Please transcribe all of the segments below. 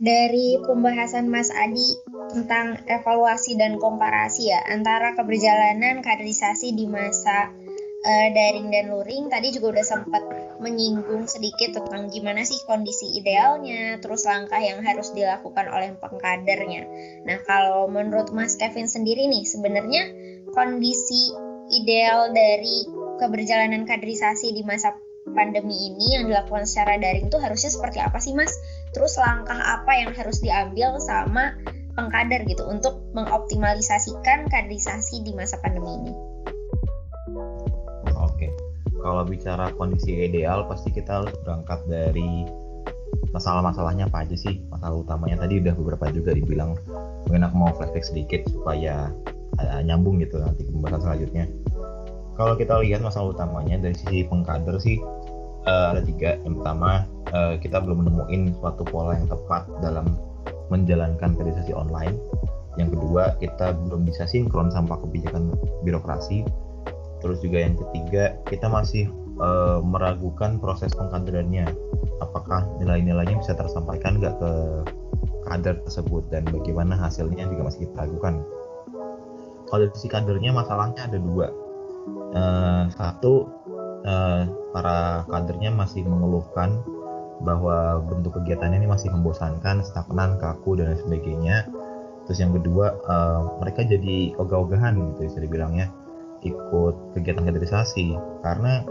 dari pembahasan Mas Adi tentang evaluasi dan komparasi ya antara keberjalanan kaderisasi di masa uh, daring dan luring tadi juga udah sempat menyinggung sedikit tentang gimana sih kondisi idealnya, terus langkah yang harus dilakukan oleh pengkadernya. Nah, kalau menurut Mas Kevin sendiri nih, sebenarnya kondisi ideal dari keberjalanan kaderisasi di masa pandemi ini yang dilakukan secara daring itu harusnya seperti apa sih Mas? Terus langkah apa yang harus diambil sama pengkader gitu untuk mengoptimalisasikan kaderisasi di masa pandemi ini? Oke, kalau bicara kondisi ideal pasti kita harus berangkat dari masalah-masalahnya apa aja sih masalah utamanya tadi udah beberapa juga dibilang mungkin aku mau flashback sedikit supaya uh, nyambung gitu nanti pembahasan selanjutnya kalau kita lihat masalah utamanya dari sisi pengkader sih uh, ada tiga yang pertama uh, kita belum menemuin suatu pola yang tepat dalam menjalankan kaderisasi online. Yang kedua kita belum bisa sinkron sama kebijakan birokrasi. Terus juga yang ketiga kita masih uh, meragukan proses pengkaderannya. Apakah nilai-nilainya bisa tersampaikan nggak ke kader tersebut dan bagaimana hasilnya juga masih kita ragukan. Kalau dari sisi kadernya masalahnya ada dua. Uh, satu uh, para kadernya masih mengeluhkan bahwa bentuk kegiatannya ini masih membosankan, stagnan, kaku dan sebagainya. Terus yang kedua, uh, mereka jadi ogah-ogahan gitu bisa dibilangnya ikut kegiatan kaderisasi karena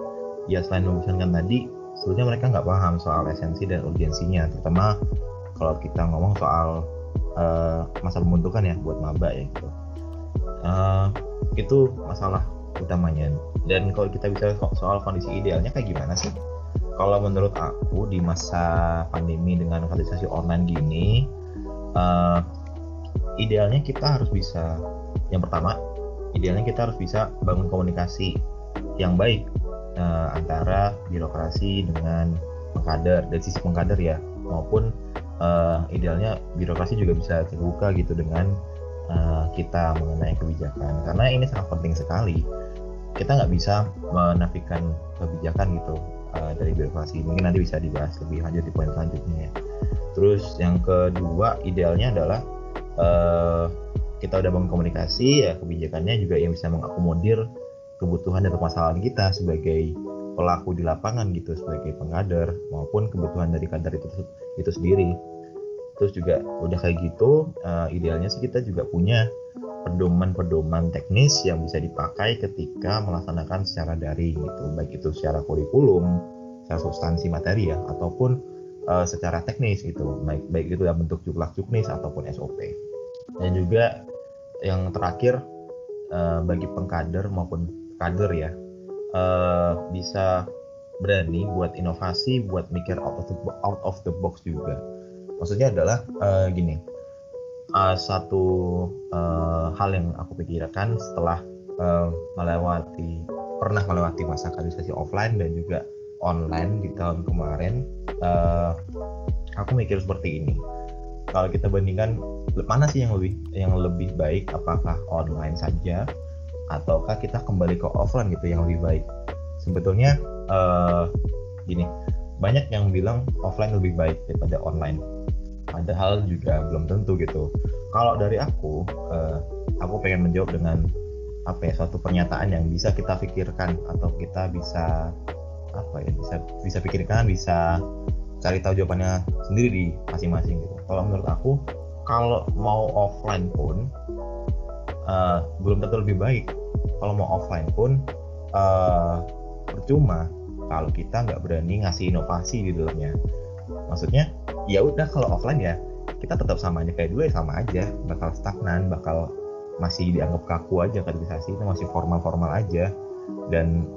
ya selain membosankan tadi, sebetulnya mereka nggak paham soal esensi dan urgensinya, terutama kalau kita ngomong soal uh, masa pembentukan ya buat maba ya gitu. Uh, itu masalah utamanya. Dan kalau kita bisa soal kondisi idealnya kayak gimana sih? Kalau menurut aku di masa pandemi dengan kaderisasi online gini uh, idealnya kita harus bisa yang pertama idealnya kita harus bisa bangun komunikasi yang baik uh, antara birokrasi dengan pengkader dari sisi pengkader ya maupun uh, idealnya birokrasi juga bisa terbuka gitu dengan kita mengenai kebijakan. Karena ini sangat penting sekali kita nggak bisa menafikan kebijakan gitu uh, dari birokrasi mungkin nanti bisa dibahas lebih lanjut di poin selanjutnya ya. terus yang kedua idealnya adalah uh, kita udah bangun komunikasi ya kebijakannya juga yang bisa mengakomodir kebutuhan dan permasalahan kita sebagai pelaku di lapangan gitu sebagai pengkader maupun kebutuhan dari kader itu itu sendiri terus juga udah kayak gitu uh, idealnya sih kita juga punya pedoman-pedoman teknis yang bisa dipakai ketika melaksanakan secara daring gitu. Baik itu secara kurikulum secara substansi materi ya ataupun uh, secara teknis gitu. Baik baik itu dalam bentuk juklak juknis ataupun SOP dan juga yang terakhir uh, bagi pengkader maupun kader ya uh, bisa berani buat inovasi buat mikir out of the, box juga. Maksudnya adalah uh, gini uh, satu uh, hal yang aku pikirkan setelah uh, melewati pernah melewati masa kaderisasi offline dan juga online di tahun kemarin uh, aku mikir seperti ini. Kalau kita bandingkan mana sih yang lebih yang lebih baik? Apakah online saja ataukah kita kembali ke offline gitu yang lebih baik? Sebetulnya uh, gini banyak yang bilang offline lebih baik daripada online padahal juga belum tentu gitu. Kalau dari aku uh, aku pengen menjawab dengan apa ya suatu pernyataan yang bisa kita pikirkan atau kita bisa apa ya bisa bisa pikirkan bisa cari tahu jawabannya sendiri di masing-masing gitu. Kalau menurut aku kalau mau offline pun uh, belum tentu lebih baik. Kalau mau offline pun uh, percuma kalau kita nggak berani ngasih inovasi di dalamnya. Maksudnya ya udah kalau offline ya kita tetap sama aja. Kayak dulu ya sama aja bakal stagnan bakal masih dianggap kaku aja kaderisasi itu masih formal-formal aja. Dan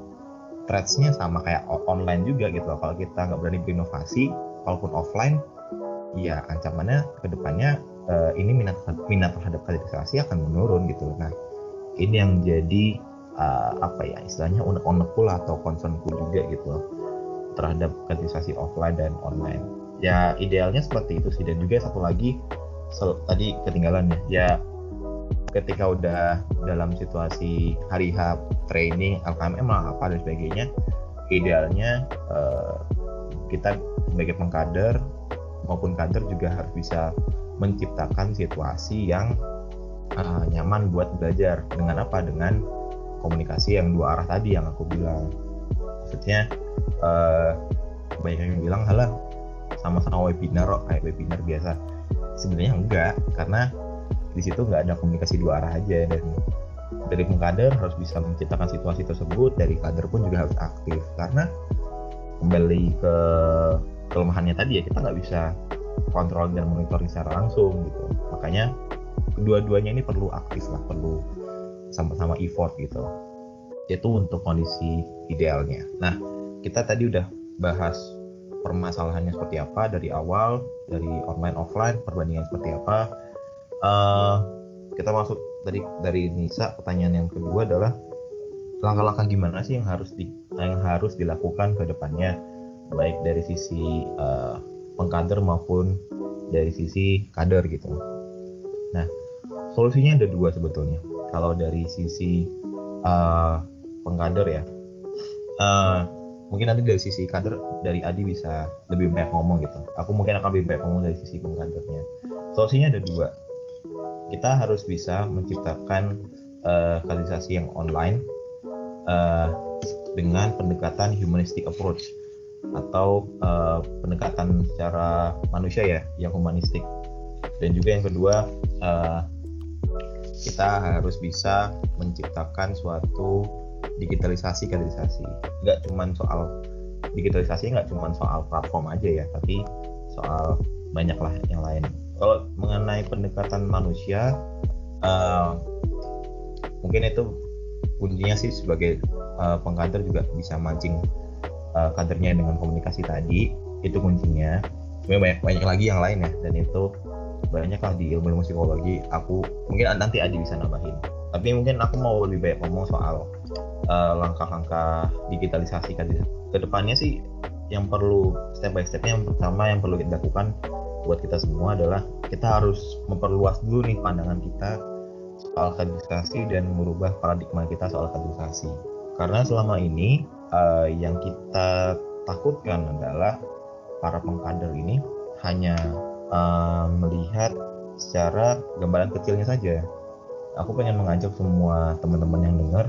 threads-nya sama kayak online juga gitu loh. kalau kita nggak berani berinovasi walaupun offline ya ancamannya ke depannya uh, ini minat minat terhadap kaderisasi akan menurun gitu nah ini yang jadi uh, apa ya istilahnya unek-unekku lah atau concernku juga gitu loh terhadap kaderisasi offline dan online ya idealnya seperti itu sih. Dan juga satu lagi sel, tadi ketinggalan ya. Ya ketika udah dalam situasi hari H training LKMM apa dan sebagainya idealnya uh, kita sebagai pengkader maupun kader juga harus bisa menciptakan situasi yang uh, nyaman buat belajar. Dengan apa? Dengan komunikasi yang dua arah tadi yang aku bilang. Maksudnya uh, banyak yang bilang halah sama-sama webinar kok kayak webinar biasa. Sebenarnya enggak karena di situ nggak ada komunikasi dua arah aja dan dari pengkader harus bisa menciptakan situasi tersebut dari kader pun juga harus aktif. Karena kembali ke kelemahannya tadi ya kita nggak bisa kontrol dan monitoring secara langsung gitu. Makanya kedua-duanya ini perlu aktif lah perlu sama-sama effort gitu. Itu untuk kondisi idealnya. Nah kita tadi udah bahas permasalahannya seperti apa dari awal dari online offline perbandingan seperti apa uh, kita masuk dari dari Nisa pertanyaan yang kedua adalah langkah-langkah gimana sih yang harus di, yang harus dilakukan ke depannya baik dari sisi uh, pengkader maupun dari sisi kader gitu. Nah, solusinya ada dua sebetulnya. Kalau dari sisi uh, pengkader ya, uh, mungkin nanti dari sisi kader dari Adi bisa lebih banyak ngomong gitu. Aku mungkin akan lebih banyak ngomong dari sisi pengkadernya. Solusinya ada dua. Kita harus bisa menciptakan uh, kaderisasi yang online uh, dengan pendekatan humanistic approach atau uh, pendekatan secara manusia ya yang humanistik dan juga yang kedua uh, kita harus bisa menciptakan suatu digitalisasi kaderisasi. Nggak cuma soal digitalisasi nggak cuma soal platform aja ya tapi soal banyak lah yang lain. Kalau mengenai pendekatan manusia uh, mungkin itu kuncinya sih sebagai uh, pengkader juga bisa mancing uh, kadernya dengan komunikasi tadi. Itu kuncinya. Sebenarnya banyak banyak lagi yang lain ya dan itu banyak lah di ilmu ilmu psikologi. Aku mungkin nanti Adi bisa nambahin. Tapi mungkin aku mau lebih banyak ngomong soal uh, langkah-langkah digitalisasi kan ke depannya sih yang perlu step by stepnya yang pertama yang perlu kita lakukan buat kita semua adalah kita harus memperluas dulu nih pandangan kita soal kaderisasi dan merubah paradigma kita soal kaderisasi karena selama ini uh, yang kita takutkan adalah para pengkader ini hanya uh, melihat secara gambaran kecilnya saja. Aku pengen mengajak semua teman-teman yang dengar,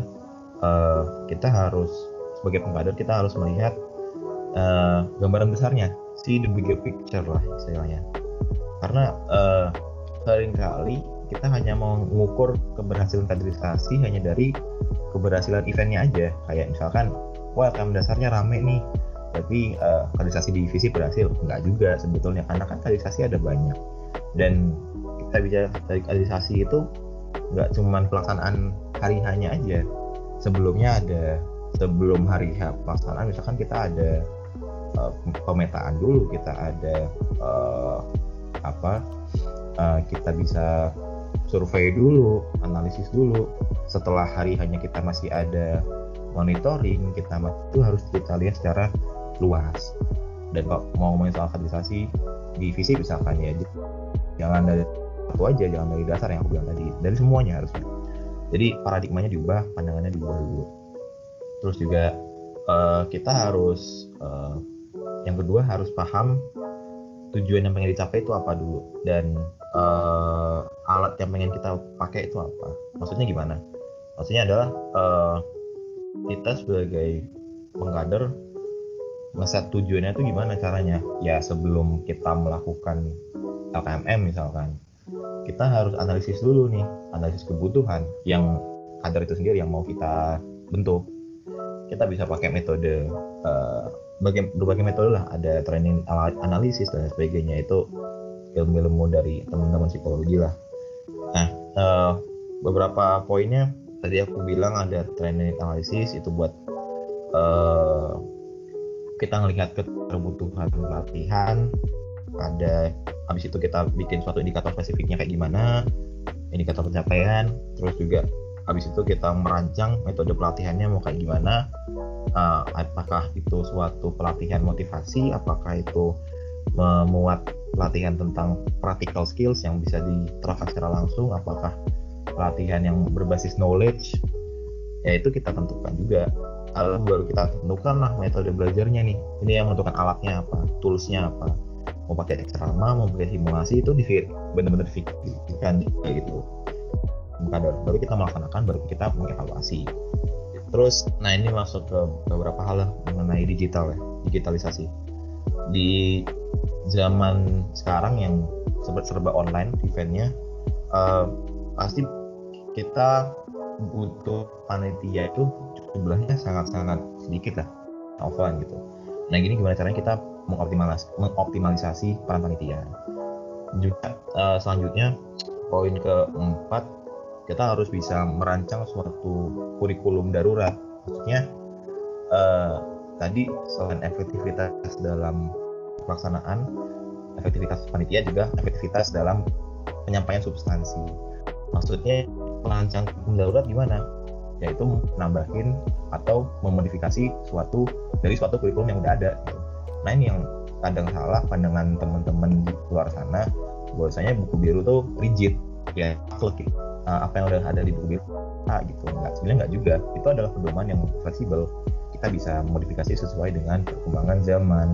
uh, kita harus sebagai pengkader kita harus melihat uh, gambaran besarnya, see the bigger picture lah istilahnya. Karena uh, sering kali kita hanya mengukur keberhasilan kaderisasi hanya dari keberhasilan eventnya aja. Kayak misalkan wah kam dasarnya rame nih tapi uh, kaderisasi divisi berhasil. Enggak juga sebetulnya karena kan kaderisasi ada banyak. Dan kita bicara dari kaderisasi itu nggak cuma pelaksanaan hari hanya aja sebelumnya ada sebelum hari H pelaksanaan misalkan kita ada uh, pemetaan dulu kita ada uh, apa uh, kita bisa survei dulu, analisis dulu. Setelah hari hanya kita masih ada monitoring, kita itu harus kita lihat secara luas. Dan kalau mau ngomongin soal kaderisasi divisi misalkan ya, jangan dari satu aja, jangan dari dasar yang aku bilang tadi, dari semuanya harus. Jadi paradigmanya diubah, pandangannya diubah dulu. Terus juga uh, kita harus uh, yang kedua harus paham tujuan yang pengen dicapai itu apa dulu. Dan uh, alat yang pengen kita pakai itu apa. Maksudnya gimana? Maksudnya adalah uh, kita sebagai pengkader ngeset tujuannya itu gimana caranya? Ya sebelum kita melakukan LKMM misalkan kita harus analisis dulu nih analisis kebutuhan yang kader itu sendiri yang mau kita bentuk. Kita bisa pakai metode uh, berbagai metode lah. Ada training analisis dan sebagainya. Itu ilmu-ilmu dari teman-teman psikologi lah. Nah, uh, beberapa poinnya tadi aku bilang ada training analisis itu buat uh, kita ngelihat kebutuhan pelatihan ada habis itu kita bikin suatu indikator spesifiknya kayak gimana indikator pencapaian terus juga habis itu kita merancang metode pelatihannya mau kayak gimana uh, apakah itu suatu pelatihan motivasi apakah itu memuat pelatihan tentang practical skills yang bisa diterapkan secara langsung apakah pelatihan yang berbasis knowledge ya itu kita tentukan juga. Lalu baru kita tentukan lah metode belajarnya nih ini yang menentukan alatnya apa toolsnya apa mau pakai ceramah mau pakai simulasi itu di benar-benar difikirkan gitu. Kader baru kita melaksanakan baru kita mengevaluasi. Terus nah ini masuk ke beberapa hal mengenai digital ya digitalisasi. Di zaman sekarang yang serba serba online eventnya uh, pasti kita butuh panitia itu jumlahnya sangat-sangat sedikit lah offline gitu. Nah gini gimana caranya kita mengoptimalis mengoptimalisasi peran panitia. Juga uh, selanjutnya poin keempat kita harus bisa merancang suatu kurikulum darurat. Maksudnya uh, tadi selain efektivitas dalam pelaksanaan efektivitas panitia juga efektivitas dalam penyampaian substansi. Maksudnya merancang kurikulum darurat gimana? Yaitu menambahin atau memodifikasi suatu dari suatu kurikulum yang udah ada gitu. Nah ini yang kadang salah pandangan teman-teman di luar sana bahwasanya buku biru tuh rigid ya gitu. uh, apa yang udah ada di buku biru ah, gitu. Nggak sebenarnya nggak juga. Itu adalah pedoman yang fleksibel. Kita bisa modifikasi sesuai dengan perkembangan zaman.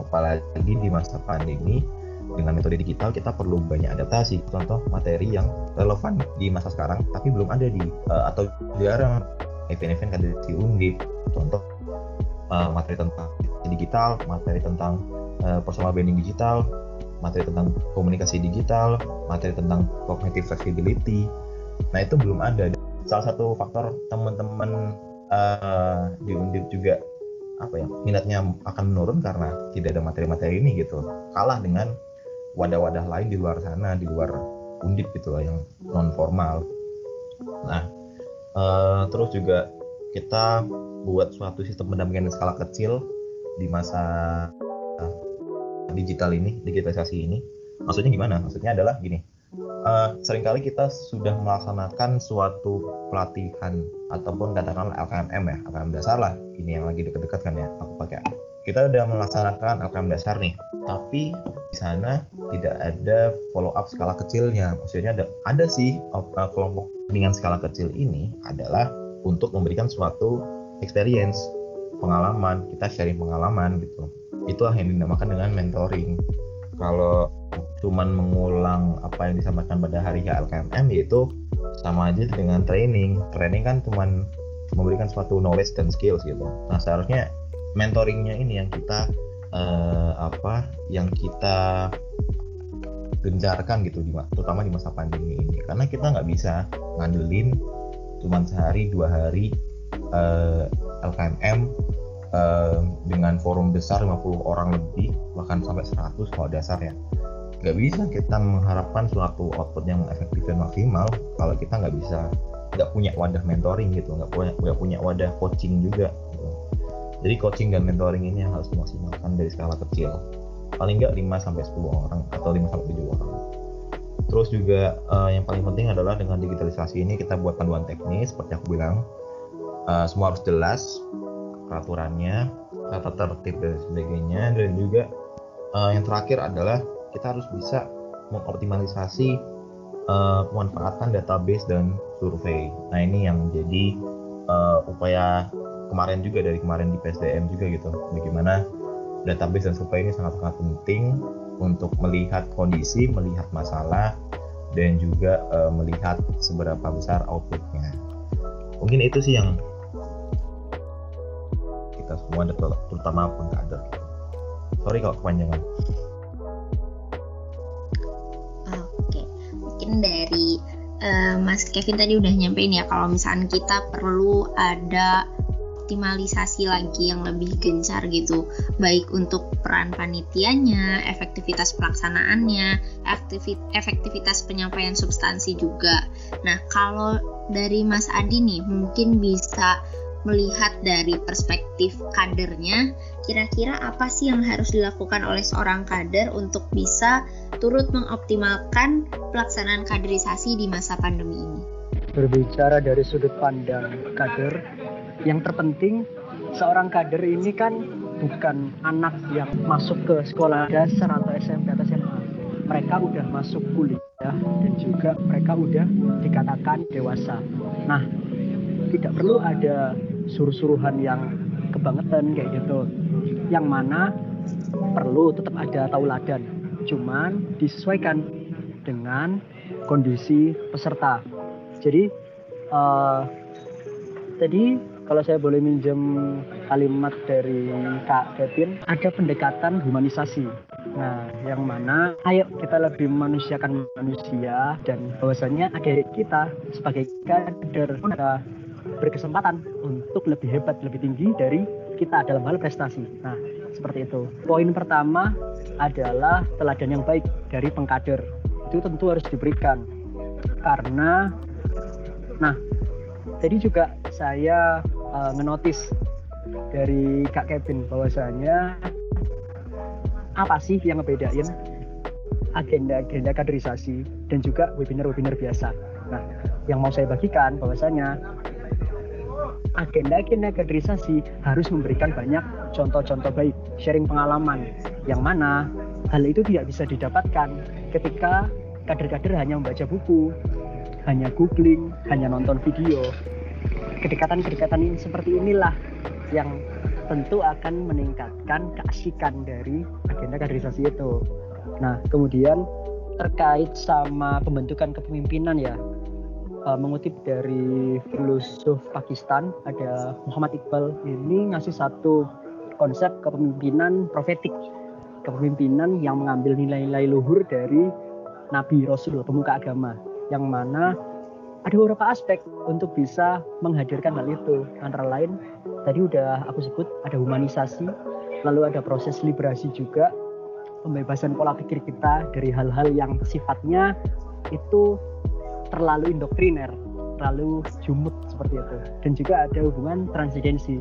Apalagi di masa pandemi dengan metode digital kita perlu banyak adaptasi. Contoh materi yang relevan di masa sekarang tapi belum ada di uh, atau jarang. Event-event kada di contoh uh, materi tentang digital materi tentang uh, personal branding digital materi tentang komunikasi digital materi tentang cognitive flexibility. Nah itu belum ada. Salah satu faktor teman-teman uh, di undip juga apa ya minatnya akan menurun karena tidak ada materi-materi ini gitu. Kalah dengan wadah-wadah lain di luar sana di luar undip gitu lah yang non formal nah uh, terus juga kita buat suatu sistem pendampingan skala kecil di masa digital ini digitalisasi ini maksudnya gimana? Maksudnya adalah gini uh, sering kali kita sudah melaksanakan suatu pelatihan ataupun katakanlah LKMM ya LKM dasar lah. Ini yang lagi deket-deket kan ya aku pakai. Kita udah melaksanakan LKM dasar nih tapi di sana tidak ada follow up skala kecilnya. Maksudnya ada ada sih uh, kelompok dengan skala kecil ini adalah untuk memberikan suatu experience pengalaman kita sharing pengalaman gitu. Itulah yang dinamakan dengan mentoring. Kalau cuman mengulang apa yang disampaikan pada hari LKMM yaitu sama aja dengan training. Training kan cuman memberikan suatu knowledge dan skills gitu. Nah seharusnya mentoringnya ini yang kita uh, apa yang kita gencarkan gitu di terutama di masa pandemi ini. Karena kita nggak bisa ngandelin cuma sehari dua hari eh, LKMM eh, dengan forum besar 50 orang lebih bahkan sampai 100 kalau dasar ya nggak bisa kita mengharapkan suatu output yang efektif dan maksimal kalau kita nggak bisa nggak punya wadah mentoring gitu nggak punya nggak punya wadah coaching juga jadi coaching dan mentoring ini harus dimaksimalkan dari skala kecil. Paling nggak 5 sampai 10 orang atau 5 sampai 7 orang. Terus juga uh, yang paling penting adalah dengan digitalisasi ini kita buat panduan teknis seperti aku bilang. Uh, semua harus jelas peraturannya, tata tertib dan sebagainya dan juga uh, yang terakhir adalah kita harus bisa mengoptimalisasi uh, pemanfaatan database dan survei. Nah ini yang menjadi uh, upaya kemarin juga dari kemarin di PSDM juga gitu bagaimana database dan survei ini sangat-sangat penting untuk melihat kondisi, melihat masalah, dan juga uh, melihat seberapa besar outputnya. Mungkin itu sih yang kita semua, terutama pengkader. Sorry kalau kepanjangan. Oke, mungkin dari uh, Mas Kevin tadi udah nyampein ya kalau misalnya kita perlu ada optimalisasi lagi yang lebih gencar gitu baik untuk peran panitianya, efektivitas pelaksanaannya, efektivitas penyampaian substansi juga. Nah, kalau dari Mas Adi nih mungkin bisa melihat dari perspektif kadernya, kira-kira apa sih yang harus dilakukan oleh seorang kader untuk bisa turut mengoptimalkan pelaksanaan kaderisasi di masa pandemi ini? Berbicara dari sudut pandang kader, yang terpenting seorang kader ini kan bukan anak yang masuk ke sekolah dasar atau SMP atau SMA mereka udah masuk kuliah dan juga mereka udah dikatakan dewasa nah tidak perlu ada suruh-suruhan yang kebangetan kayak gitu. Yang mana perlu tetap ada tauladan. Cuman disesuaikan dengan kondisi peserta. Jadi uh, tadi kalau saya boleh minjem kalimat dari Kak Kevin, ada pendekatan humanisasi. Nah, yang mana ayo kita lebih memanusiakan manusia dan bahwasanya adik kita sebagai kader berkesempatan untuk lebih hebat, lebih tinggi dari kita dalam hal prestasi. Nah, seperti itu. Poin pertama adalah teladan yang baik dari pengkader. Itu tentu harus diberikan. Karena nah, tadi juga saya uh, ngenotis dari Kak Kevin bahwasanya apa sih yang ngebedain agenda-agenda kaderisasi dan juga webinar-webinar biasa. Nah, yang mau saya bagikan bahwasanya agenda-agenda kaderisasi harus memberikan banyak contoh-contoh baik, sharing pengalaman, yang mana hal itu tidak bisa didapatkan ketika kader-kader hanya membaca buku, hanya googling, hanya nonton video, kedekatan-kedekatan ini seperti inilah yang tentu akan meningkatkan keasikan dari agenda kaderisasi itu. Nah, kemudian terkait sama pembentukan kepemimpinan ya, uh, mengutip dari filosof Pakistan ada Muhammad Iqbal ini ngasih satu konsep kepemimpinan profetik, kepemimpinan yang mengambil nilai-nilai luhur dari Nabi Rasul pemuka agama, yang mana ada beberapa aspek untuk bisa menghadirkan hal itu. Antara lain tadi udah aku sebut ada humanisasi, lalu ada proses liberasi juga, pembebasan pola pikir kita dari hal-hal yang sifatnya itu terlalu indoktriner, terlalu jumut seperti itu. Dan juga ada hubungan transidensi,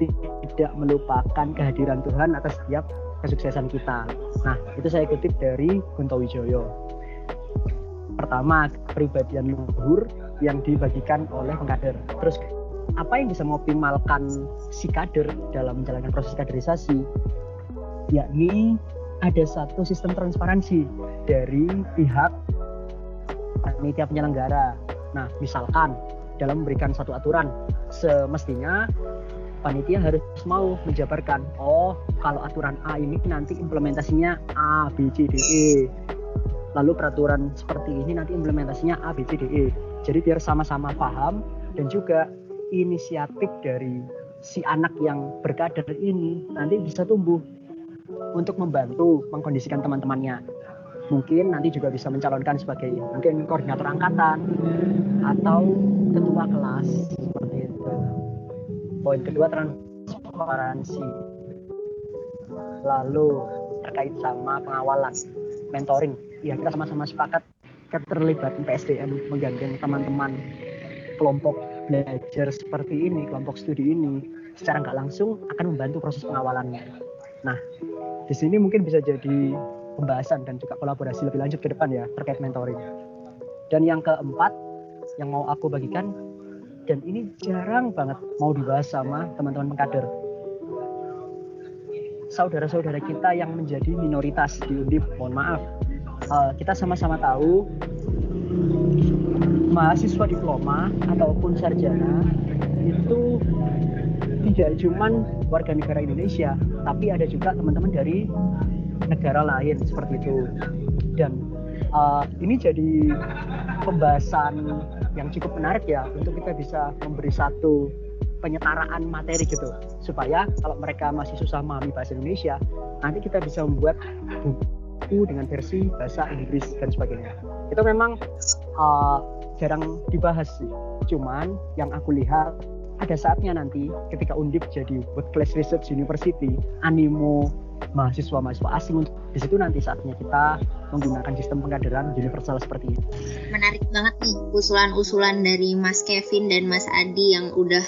tidak melupakan kehadiran Tuhan atas setiap kesuksesan kita. Nah, itu saya kutip dari Gunto Wijoyo pertama kepribadian luhur yang dibagikan oleh pengkader terus apa yang bisa mengoptimalkan si kader dalam menjalankan proses kaderisasi yakni ada satu sistem transparansi dari pihak panitia penyelenggara nah misalkan dalam memberikan satu aturan semestinya panitia harus mau menjabarkan oh kalau aturan A ini nanti implementasinya A B C D E lalu peraturan seperti ini nanti implementasinya A, B, C, D, E. Jadi biar sama-sama paham dan juga inisiatif dari si anak yang berkader ini nanti bisa tumbuh untuk membantu mengkondisikan teman-temannya. Mungkin nanti juga bisa mencalonkan sebagai mungkin koordinator angkatan atau ketua kelas seperti itu. Poin kedua transparansi. Lalu terkait sama pengawalan, mentoring ya kita sama-sama sepakat keterlibatan PSDM menggandeng teman-teman kelompok belajar seperti ini, kelompok studi ini secara nggak langsung akan membantu proses pengawalannya. Nah, di sini mungkin bisa jadi pembahasan dan juga kolaborasi lebih lanjut ke depan ya terkait mentoring. Dan yang keempat yang mau aku bagikan dan ini jarang banget mau dibahas sama teman-teman pengkader. Saudara-saudara kita yang menjadi minoritas di Undip, mohon maaf, uh, kita sama-sama tahu mahasiswa diploma ataupun sarjana itu tidak cuma warga negara Indonesia, tapi ada juga teman-teman dari negara lain seperti itu. Dan uh, ini jadi pembahasan yang cukup menarik ya untuk kita bisa memberi satu penyetaraan materi gitu. Supaya kalau mereka masih susah memahami bahasa Indonesia nanti kita bisa membuat buku dengan versi bahasa Inggris dan sebagainya. Itu memang uh, jarang dibahas sih. Cuman yang aku lihat ada saatnya nanti ketika Undip jadi World Class Research University animo mahasiswa-mahasiswa asing di situ nanti saatnya kita menggunakan sistem pengkaderan universal seperti ini. Menarik banget nih usulan-usulan dari Mas Kevin dan Mas Adi yang udah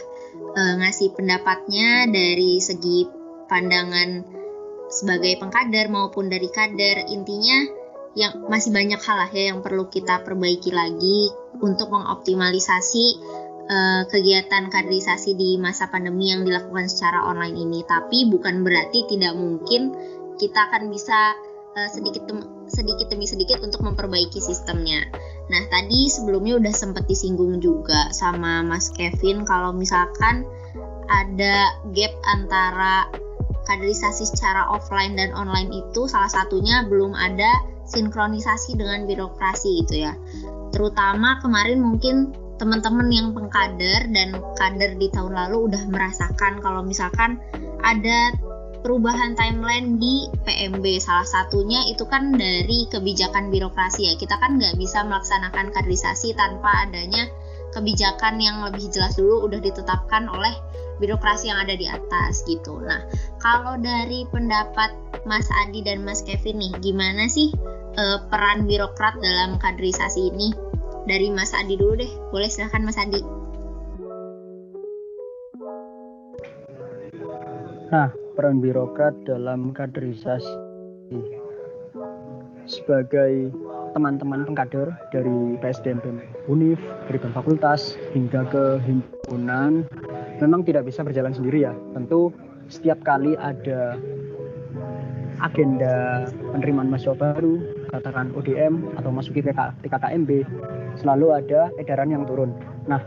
uh, ngasih pendapatnya dari segi pandangan sebagai pengkader maupun dari kader intinya yang masih banyak hal lah ya yang perlu kita perbaiki lagi untuk mengoptimalisasi uh, kegiatan kaderisasi di masa pandemi yang dilakukan secara online ini tapi bukan berarti tidak mungkin kita akan bisa uh, sedikit sedikit demi sedikit untuk memperbaiki sistemnya. Nah, tadi sebelumnya udah sempat disinggung juga sama Mas Kevin kalau misalkan ada gap antara kaderisasi secara offline dan online itu salah satunya belum ada sinkronisasi dengan birokrasi gitu ya. Terutama kemarin mungkin teman-teman yang pengkader dan kader di tahun lalu udah merasakan kalau misalkan ada perubahan timeline di PMB salah satunya itu kan dari kebijakan birokrasi ya kita kan nggak bisa melaksanakan kaderisasi tanpa adanya kebijakan yang lebih jelas dulu udah ditetapkan oleh birokrasi yang ada di atas gitu. Nah, kalau dari pendapat Mas Adi dan Mas Kevin nih, gimana sih uh, peran birokrat dalam kaderisasi ini? Dari Mas Adi dulu deh, boleh silahkan Mas Adi. Nah, peran birokrat dalam kaderisasi sebagai teman-teman pengkader dari PSDM UNIF, dari fakultas hingga ke himpunan memang tidak bisa berjalan sendiri ya. Tentu setiap kali ada agenda penerimaan mahasiswa baru, katakan ODM atau masuki TKKMB, selalu ada edaran yang turun. Nah,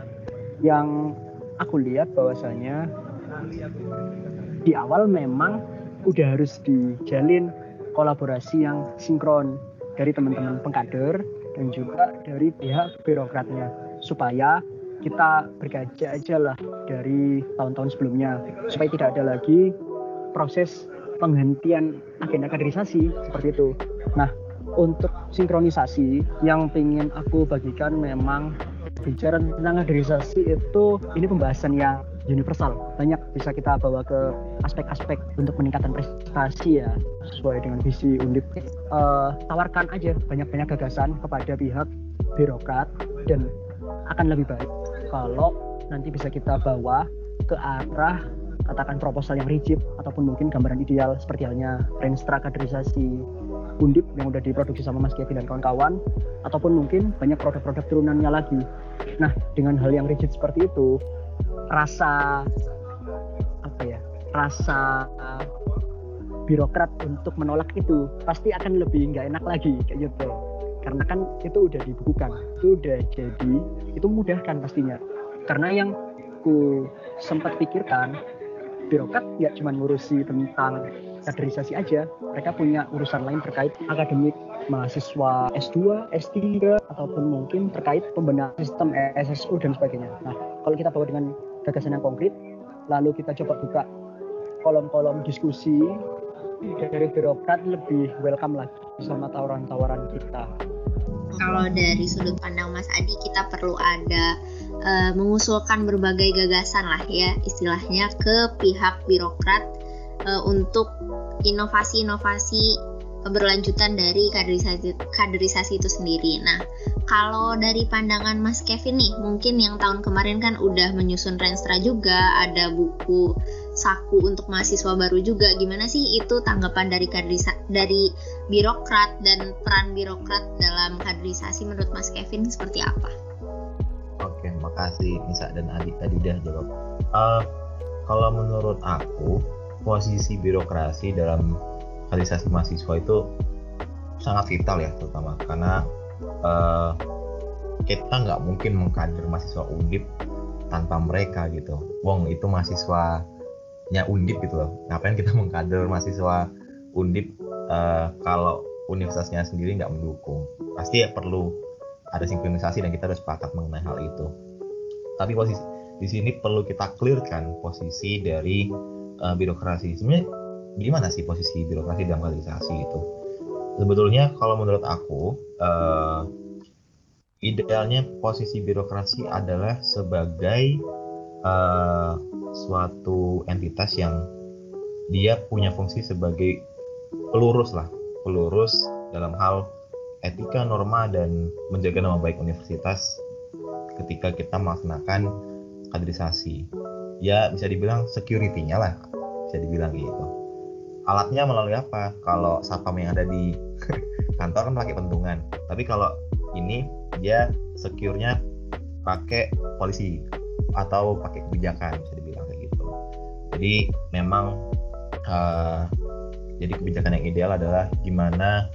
yang aku lihat bahwasanya di awal memang udah harus dijalin kolaborasi yang sinkron dari teman-teman pengkader dan juga dari pihak birokratnya supaya kita berkaca aja lah dari tahun-tahun sebelumnya supaya tidak ada lagi proses penghentian agenda kaderisasi seperti itu. Nah, untuk sinkronisasi yang ingin aku bagikan memang bicara tentang kaderisasi itu ini pembahasan yang universal. Banyak bisa kita bawa ke aspek-aspek untuk meningkatkan prestasi ya sesuai dengan visi undip. Uh, tawarkan aja banyak-banyak gagasan kepada pihak birokrat dan akan lebih baik. Kalau nanti bisa kita bawa ke arah katakan proposal yang rigid ataupun mungkin gambaran ideal seperti halnya renstra kaderisasi undip yang udah diproduksi sama Mas Kevin dan kawan-kawan ataupun mungkin banyak produk-produk turunannya lagi. Nah, dengan hal yang rigid seperti itu, rasa apa ya rasa birokrat untuk menolak itu pasti akan lebih nggak enak lagi kayak gitu karena kan itu udah dibukukan itu udah jadi itu mudah kan pastinya karena yang ku sempat pikirkan birokrat nggak cuma ngurusi tentang kaderisasi aja mereka punya urusan lain terkait akademik mahasiswa S2, S3 ataupun mungkin terkait pembenahan sistem SSU dan sebagainya. Nah, kalau kita bawa dengan gagasan yang konkret, lalu kita coba buka kolom-kolom diskusi dari birokrat lebih welcome lagi sama tawaran-tawaran kita. Kalau dari sudut pandang Mas Adi, kita perlu ada uh, mengusulkan berbagai gagasan lah ya istilahnya ke pihak birokrat uh, untuk inovasi-inovasi keberlanjutan dari kaderisasi, kaderisasi itu sendiri. Nah, kalau dari pandangan Mas Kevin nih, mungkin yang tahun kemarin kan udah menyusun Renstra juga, ada buku saku untuk mahasiswa baru juga. Gimana sih itu tanggapan dari kaderisa, dari birokrat dan peran birokrat dalam kaderisasi menurut Mas Kevin seperti apa? Oke, makasih Nisa dan Adi tadi udah jawab. Uh, kalau menurut aku, posisi birokrasi dalam kaderisasi mahasiswa itu sangat vital ya terutama karena uh, kita nggak mungkin mengkader mahasiswa undip tanpa mereka gitu. Wong itu mahasiswanya undip gitu loh. Ngapain kita mengkader mahasiswa undip uh, kalau universitasnya sendiri nggak mendukung? Pasti ya perlu ada sinkronisasi dan kita harus sepakat mengenai hal itu. Tapi posisi di sini perlu kita clearkan posisi dari uh, birokrasi. Sebenarnya gimana sih posisi birokrasi dalam kaderisasi itu? Sebetulnya kalau menurut aku uh, idealnya posisi birokrasi adalah sebagai uh, suatu entitas yang dia punya fungsi sebagai pelurus lah, pelurus dalam hal etika, norma dan menjaga nama baik universitas ketika kita melaksanakan kaderisasi. Ya bisa dibilang security-nya lah, bisa dibilang gitu. Alatnya melalui apa? Kalau satpam yang ada di kantor kan pakai pentungan. Tapi kalau ini dia secure-nya pakai polisi atau pakai kebijakan bisa dibilang kayak gitu. Jadi memang uh, jadi kebijakan yang ideal adalah gimana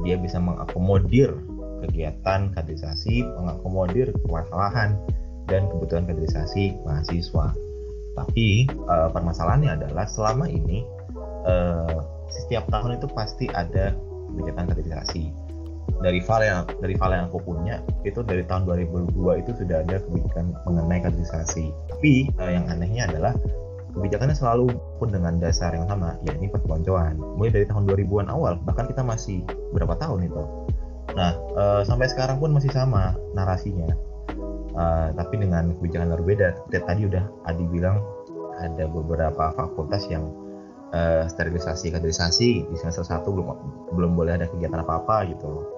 dia bisa mengakomodir kegiatan kaderisasi, mengakomodir permasalahan dan kebutuhan kaderisasi mahasiswa. Tapi uh, permasalahannya adalah selama ini uh, setiap tahun itu pasti ada kebijakan kaderisasi dari file yang dari file yang aku punya itu dari tahun 2002 itu sudah ada kebijakan mengenai kaderisasi tapi uh, yang anehnya adalah kebijakannya selalu pun dengan dasar yang sama yakni perpeloncoan mulai dari tahun 2000-an awal bahkan kita masih berapa tahun itu. Nah uh, sampai sekarang pun masih sama narasinya. Uh, tapi dengan kebijakan yang berbeda tadi udah Adi bilang ada beberapa fakultas yang uh, sterilisasi kaderisasi. Di semester satu belum belum boleh ada kegiatan apa apa gitu.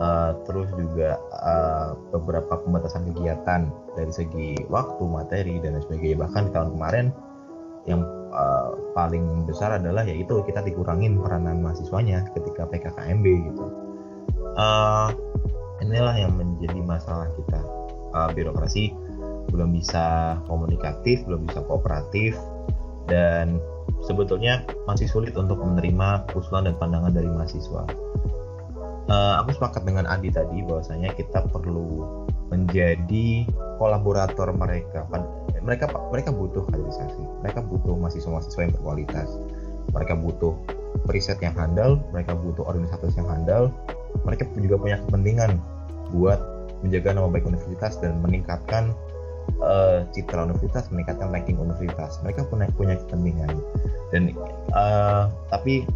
Uh, terus juga uh, beberapa pembatasan kegiatan dari segi waktu materi dan sebagainya. Bahkan di tahun kemarin yang uh, paling besar adalah yaitu kita dikurangin peranan mahasiswanya ketika PKKMB gitu. Uh, inilah yang menjadi masalah kita. Uh, birokrasi belum bisa komunikatif belum bisa kooperatif dan sebetulnya masih sulit untuk menerima usulan dan pandangan dari mahasiswa. Uh, aku sepakat dengan Adi tadi bahwasanya kita perlu menjadi kolaborator mereka mereka mereka butuh kaderisasi. Mereka butuh mahasiswa-mahasiswa yang berkualitas. Mereka butuh riset yang handal mereka butuh organisasi yang handal. Mereka juga punya kepentingan buat menjaga nama baik universitas dan meningkatkan uh, citra universitas meningkatkan ranking universitas. Mereka punya punya kepentingan. Dan uh, tapi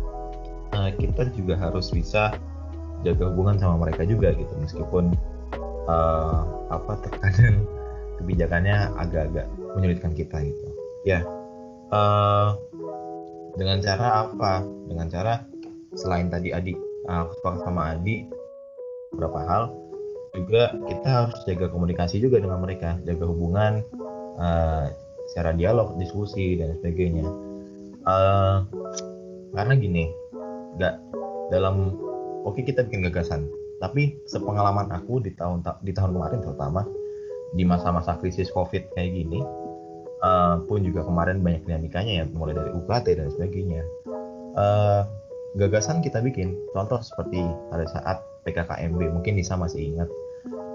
uh, kita juga harus bisa jaga hubungan sama mereka juga gitu. Meskipun uh, apa terkadang kebijakannya agak-agak menyulitkan kita gitu. Ya uh, dengan cara apa? Dengan cara selain tadi Adi aku sepakat sama Adi beberapa hal juga kita harus jaga komunikasi juga dengan mereka jaga hubungan uh, secara dialog diskusi dan sebagainya. Uh, karena gini nggak dalam oke kita bikin gagasan tapi sepengalaman aku di tahun di tahun kemarin terutama di masa-masa krisis covid kayak gini uh, pun juga kemarin banyak dinamikanya ya mulai dari UKT dan sebagainya. Uh, gagasan kita bikin contoh seperti pada saat PKKMB mungkin Nisa masih ingat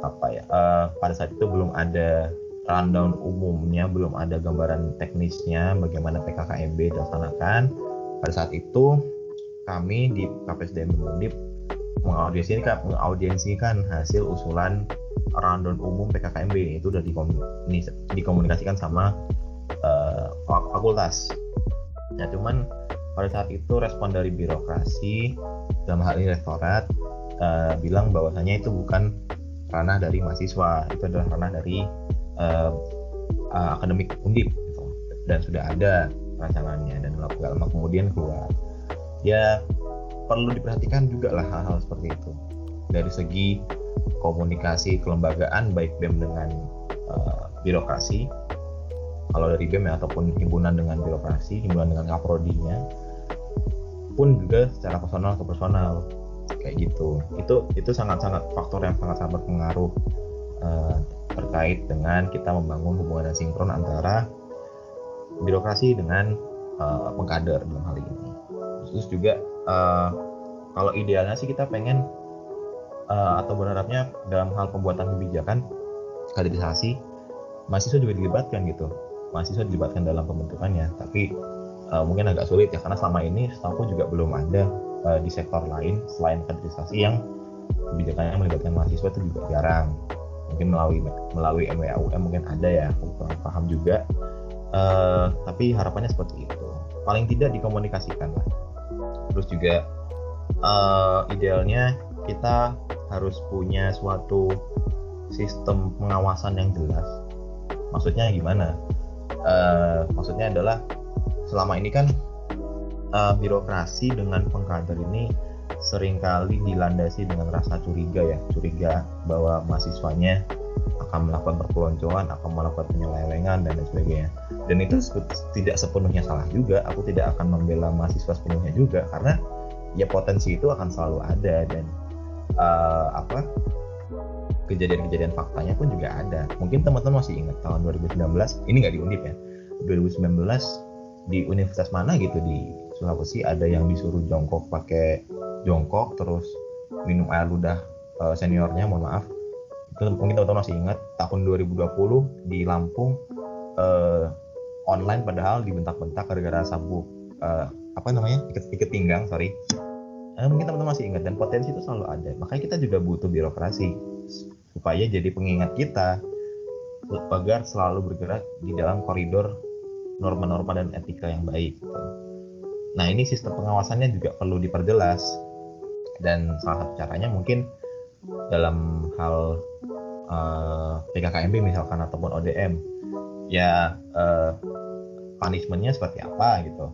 apa ya uh, pada saat itu belum ada rundown umumnya belum ada gambaran teknisnya bagaimana PKKMB dilaksanakan. Pada saat itu kami di KPSDM Undip mengaudiensikan mengaudiensikan hasil usulan rundown umum PKKMB itu udah dikomunikasikan sama uh, fakultas. Ya cuman pada saat itu respon dari birokrasi dalam hal ini rektorat uh, bilang bahwasanya itu bukan ranah dari mahasiswa, itu adalah ranah dari uh, uh, akademik undip gitu. dan sudah ada rancangannya dan lama kemudian keluar. Ya perlu diperhatikan juga lah hal-hal seperti itu dari segi komunikasi kelembagaan baik BEM dengan uh, birokrasi kalau dari BEM ya, ataupun himpunan dengan birokrasi himpunan dengan kaprodinya pun juga secara personal ke personal kayak gitu. Itu itu sangat-sangat faktor yang sangat-sangat berpengaruh uh, terkait dengan kita membangun hubungan yang sinkron antara birokrasi dengan uh, pengkader dalam hal ini. Terus juga uh, kalau idealnya sih kita pengen uh, atau berharapnya dalam hal pembuatan kebijakan kaderisasi mahasiswa juga dilibatkan gitu. Mahasiswa dilibatkan dalam pembentukannya. Tapi uh, mungkin agak sulit ya karena selama ini setahu juga belum ada uh, di sektor lain selain kaderisasi yang kebijakannya melibatkan mahasiswa itu juga jarang. Mungkin melalui melalui MWAUM mungkin ada ya kurang paham juga. Uh, tapi harapannya seperti itu. Paling tidak dikomunikasikan lah. Terus juga uh, idealnya kita harus punya suatu sistem pengawasan yang jelas. Maksudnya gimana? Uh, maksudnya adalah selama ini kan uh, birokrasi dengan pengkader ini sering kali dilandasi dengan rasa curiga ya. Curiga bahwa mahasiswanya akan melakukan perpeloncoan akan melakukan penyelewengan dan lain sebagainya. Dan itu tidak sepenuhnya salah juga. Aku tidak akan membela mahasiswa sepenuhnya juga karena ya potensi itu akan selalu ada dan uh, apa kejadian-kejadian faktanya pun juga ada. Mungkin teman-teman masih ingat tahun 2019 ini nggak diundip ya 2019 di universitas mana gitu di Sulawesi ada yang disuruh jongkok pakai jongkok terus minum air ludah uh, seniornya mohon maaf. Mungkin teman-teman masih ingat tahun 2020 di Lampung uh, online padahal dibentak-bentak gara-gara sabuk uh, apa namanya ikat ikat pinggang sorry eh, mungkin teman-teman masih ingat dan potensi itu selalu ada. Makanya kita juga butuh birokrasi supaya jadi pengingat kita agar selalu bergerak di dalam koridor norma-norma dan etika yang baik. Nah ini sistem pengawasannya juga perlu diperjelas. Dan salah satu caranya mungkin dalam hal uh, eh, PKKMB misalkan ataupun ODM ya uh, punishmentnya seperti apa gitu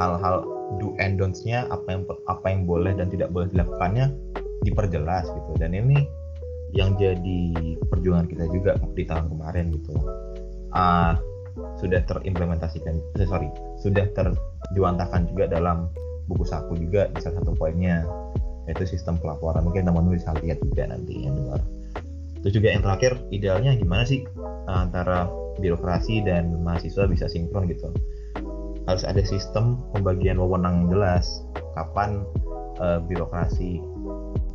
hal-hal do and don'ts-nya apa yang apa yang boleh dan tidak boleh dilakukannya diperjelas gitu. Dan ini yang jadi perjuangan kita juga di tahun kemarin gitu. Uh, sudah terimplementasikan eh, sorry sudah terjuantahkan juga dalam buku saku juga di salah satu poinnya yaitu sistem pelaporan. Mungkin teman-teman bisa lihat juga nanti yang dengar Terus juga yang terakhir, idealnya gimana sih eh, antara birokrasi dan mahasiswa bisa sinkron gitu? Harus ada sistem pembagian wewenang yang jelas. Kapan uh, birokrasi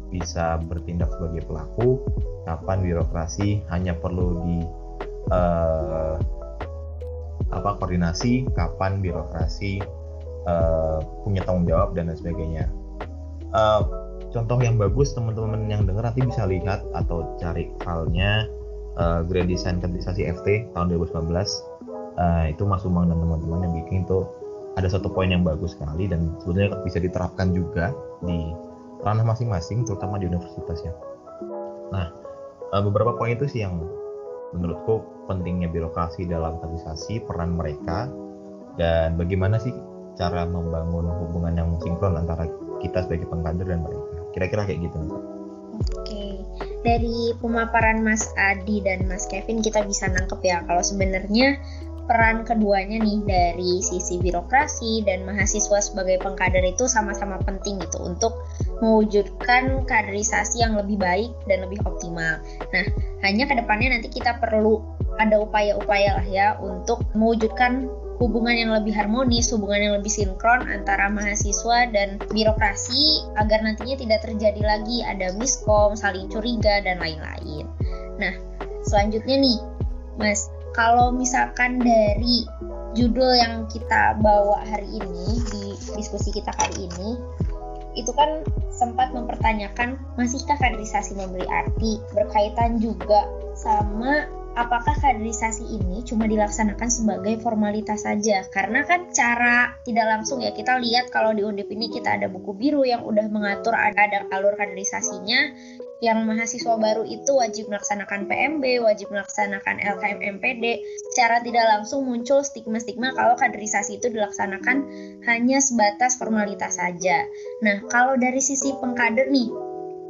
bisa bertindak sebagai pelaku, kapan birokrasi hanya perlu di uh, apa koordinasi, kapan birokrasi uh, punya tanggung jawab dan lain sebagainya. Uh, contoh yang bagus teman-teman yang dengar nanti bisa lihat atau cari filenya uh, Grand Design Kaderisasi FT tahun 2019 eh, itu Mas Umang dan teman-teman yang bikin itu ada satu poin yang bagus sekali dan sebetulnya bisa diterapkan juga di ranah masing-masing terutama di universitas ya. Nah uh, beberapa poin itu sih yang menurutku pentingnya birokrasi dalam kaderisasi peran mereka dan bagaimana sih cara membangun hubungan yang sinkron antara kita sebagai pengkader dan mereka kira-kira kayak gitu oke dari pemaparan Mas Adi dan Mas Kevin kita bisa nangkep ya kalau sebenarnya peran keduanya nih dari sisi birokrasi dan mahasiswa sebagai pengkader itu sama-sama penting gitu untuk mewujudkan kaderisasi yang lebih baik dan lebih optimal. Nah, hanya ke depannya nanti kita perlu ada upaya-upaya lah ya untuk mewujudkan hubungan yang lebih harmonis, hubungan yang lebih sinkron antara mahasiswa dan birokrasi agar nantinya tidak terjadi lagi ada miskom, saling curiga dan lain-lain. Nah, selanjutnya nih, Mas, kalau misalkan dari judul yang kita bawa hari ini di diskusi kita kali ini, itu kan sempat mempertanyakan masihkah kaderisasi memberi arti berkaitan juga sama apakah kaderisasi ini cuma dilaksanakan sebagai formalitas saja? Karena kan cara tidak langsung ya kita lihat kalau di Undip ini kita ada buku biru yang udah mengatur ada, ada alur kaderisasinya yang mahasiswa baru itu wajib melaksanakan PMB, wajib melaksanakan LKM MPD. Secara tidak langsung muncul stigma-stigma kalau kaderisasi itu dilaksanakan hanya sebatas formalitas saja. Nah, kalau dari sisi pengkader nih,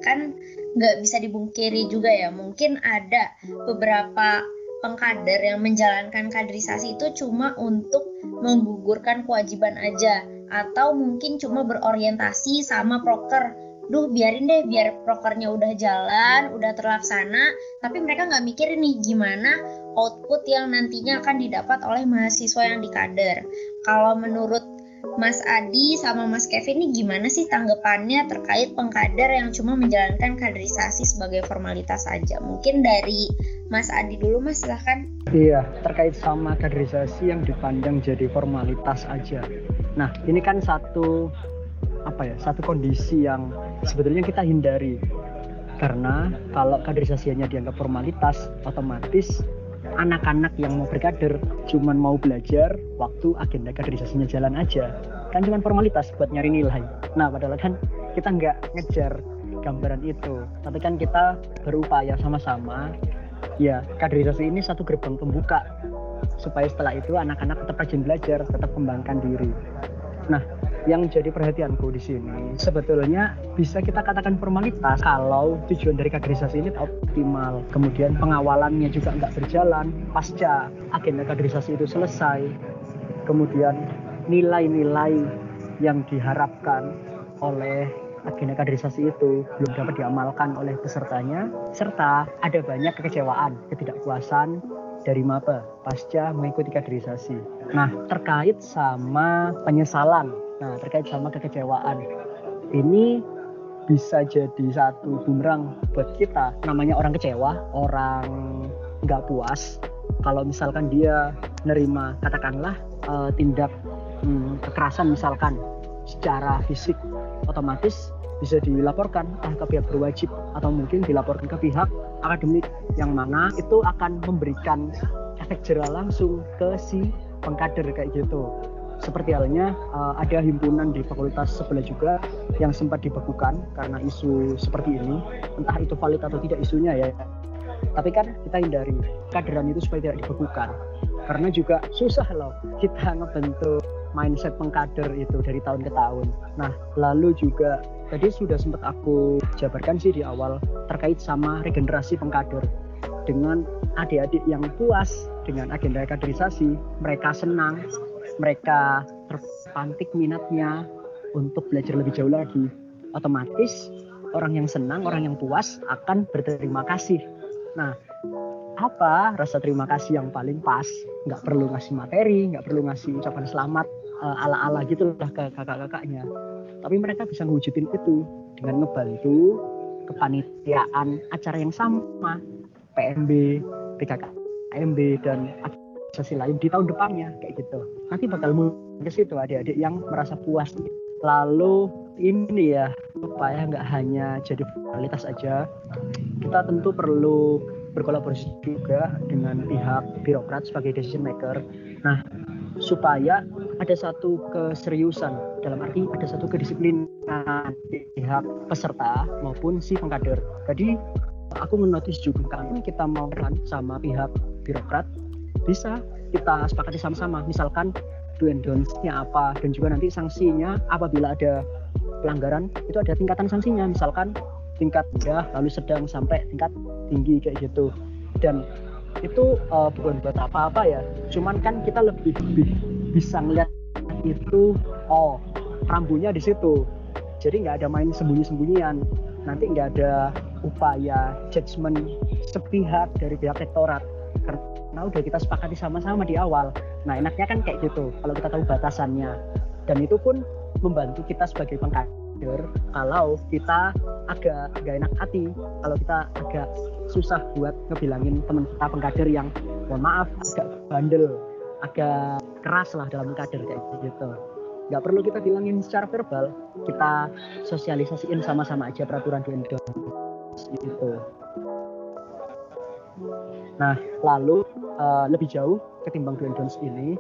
kan nggak bisa dibungkiri juga ya mungkin ada beberapa pengkader yang menjalankan kaderisasi itu cuma untuk menggugurkan kewajiban aja atau mungkin cuma berorientasi sama proker duh biarin deh biar prokernya udah jalan udah terlaksana tapi mereka nggak mikirin nih gimana output yang nantinya akan didapat oleh mahasiswa yang dikader kalau menurut Mas Adi sama Mas Kevin ini gimana sih tanggapannya terkait pengkader yang cuma menjalankan kaderisasi sebagai formalitas saja? Mungkin dari Mas Adi dulu Mas silahkan. Iya, terkait sama kaderisasi yang dipandang jadi formalitas aja. Nah, ini kan satu apa ya, satu kondisi yang sebetulnya kita hindari. Karena kalau kaderisasinya dianggap formalitas, otomatis anak-anak yang mau berkader cuman mau belajar waktu agenda kaderisasinya jalan aja. Kan cuman formalitas buat nyari nilai. Nah padahal kan kita nggak ngejar gambaran itu. Tapi kan kita berupaya sama-sama ya kaderisasi ini satu gerbang pembuka supaya setelah itu anak-anak tetap rajin belajar tetap kembangkan diri nah yang jadi perhatianku di sini sebetulnya bisa kita katakan formalitas kalau tujuan dari kaderisasi ini optimal. Kemudian pengawalannya juga nggak berjalan pasca agenda kaderisasi itu selesai kemudian nilai-nilai yang diharapkan oleh agenda kaderisasi itu belum dapat diamalkan oleh pesertanya serta ada banyak kekecewaan, ketidakpuasan dari maba pasca mengikuti kaderisasi. Nah, terkait sama penyesalan Nah, terkait sama kekecewaan. Ini bisa jadi satu bumerang buat kita. Namanya orang kecewa, orang nggak puas. Kalau misalkan dia nerima, katakanlah uh, tindak hmm, kekerasan misalkan secara fisik otomatis bisa dilaporkan ke pihak berwajib atau mungkin dilaporkan ke pihak akademik yang mana itu akan memberikan efek jerah langsung ke si pengkader kayak gitu. Seperti halnya uh, ada himpunan di fakultas sebelah juga yang sempat dibekukan karena isu seperti ini. Entah itu valid atau tidak isunya ya. Tapi kan kita hindari kaderan itu supaya tidak dibekukan. Karena juga susah loh kita ngebentuk mindset pengkader itu dari tahun ke tahun. Nah lalu juga tadi sudah sempat aku jabarkan sih di awal terkait sama regenerasi pengkader. Dengan adik-adik yang puas dengan agenda kaderisasi mereka senang mereka terpantik minatnya untuk belajar lebih jauh lagi. Otomatis orang yang senang orang yang puas akan berterima kasih. Nah apa rasa terima kasih yang paling pas? Nggak perlu ngasih materi nggak perlu ngasih ucapan selamat ala-ala gitu lah ke kakak-kakaknya. Tapi mereka bisa ngewujudin itu dengan ngebantu kepanitiaan acara yang sama PMB PKKMB dan sesi lain di tahun depannya kayak gitu. Nanti bakal muncul ke situ adik-adik yang merasa puas. Lalu ini ya supaya nggak hanya jadi formalitas aja kita tentu perlu berkolaborasi juga dengan pihak birokrat sebagai decision maker. Nah supaya ada satu keseriusan dalam arti ada satu kedisiplinan pihak peserta maupun si pengkader. Jadi aku menotis juga kan kita mau kan sama pihak birokrat bisa kita sepakati sama-sama. Misalkan do and don'ts-nya apa dan juga nanti sanksinya apabila ada pelanggaran itu ada tingkatan sanksinya. Misalkan tingkat rendah lalu sedang sampai tingkat tinggi kayak gitu. Dan itu uh, bukan buat apa-apa ya. Cuman kan kita lebih, lebih bisa ngeliat itu oh rambunya di situ. Jadi nggak ada main sembunyi-sembunyian. Nanti nggak ada upaya judgement sepihak dari pihak rektorat. Karena udah kita sepakati sama-sama di awal. Nah enaknya kan kayak gitu kalau kita tahu batasannya. Dan itu pun membantu kita sebagai kalau kita agak gak enak hati kalau kita agak susah buat ngebilangin teman kita pengkader yang mohon maaf agak bandel agak keras lah dalam kader kayak gitu. Nggak perlu kita bilangin secara verbal kita sosialisasiin sama-sama aja peraturan do and gitu. Nah, lalu uh, lebih jauh ketimbang do and don'ts ini,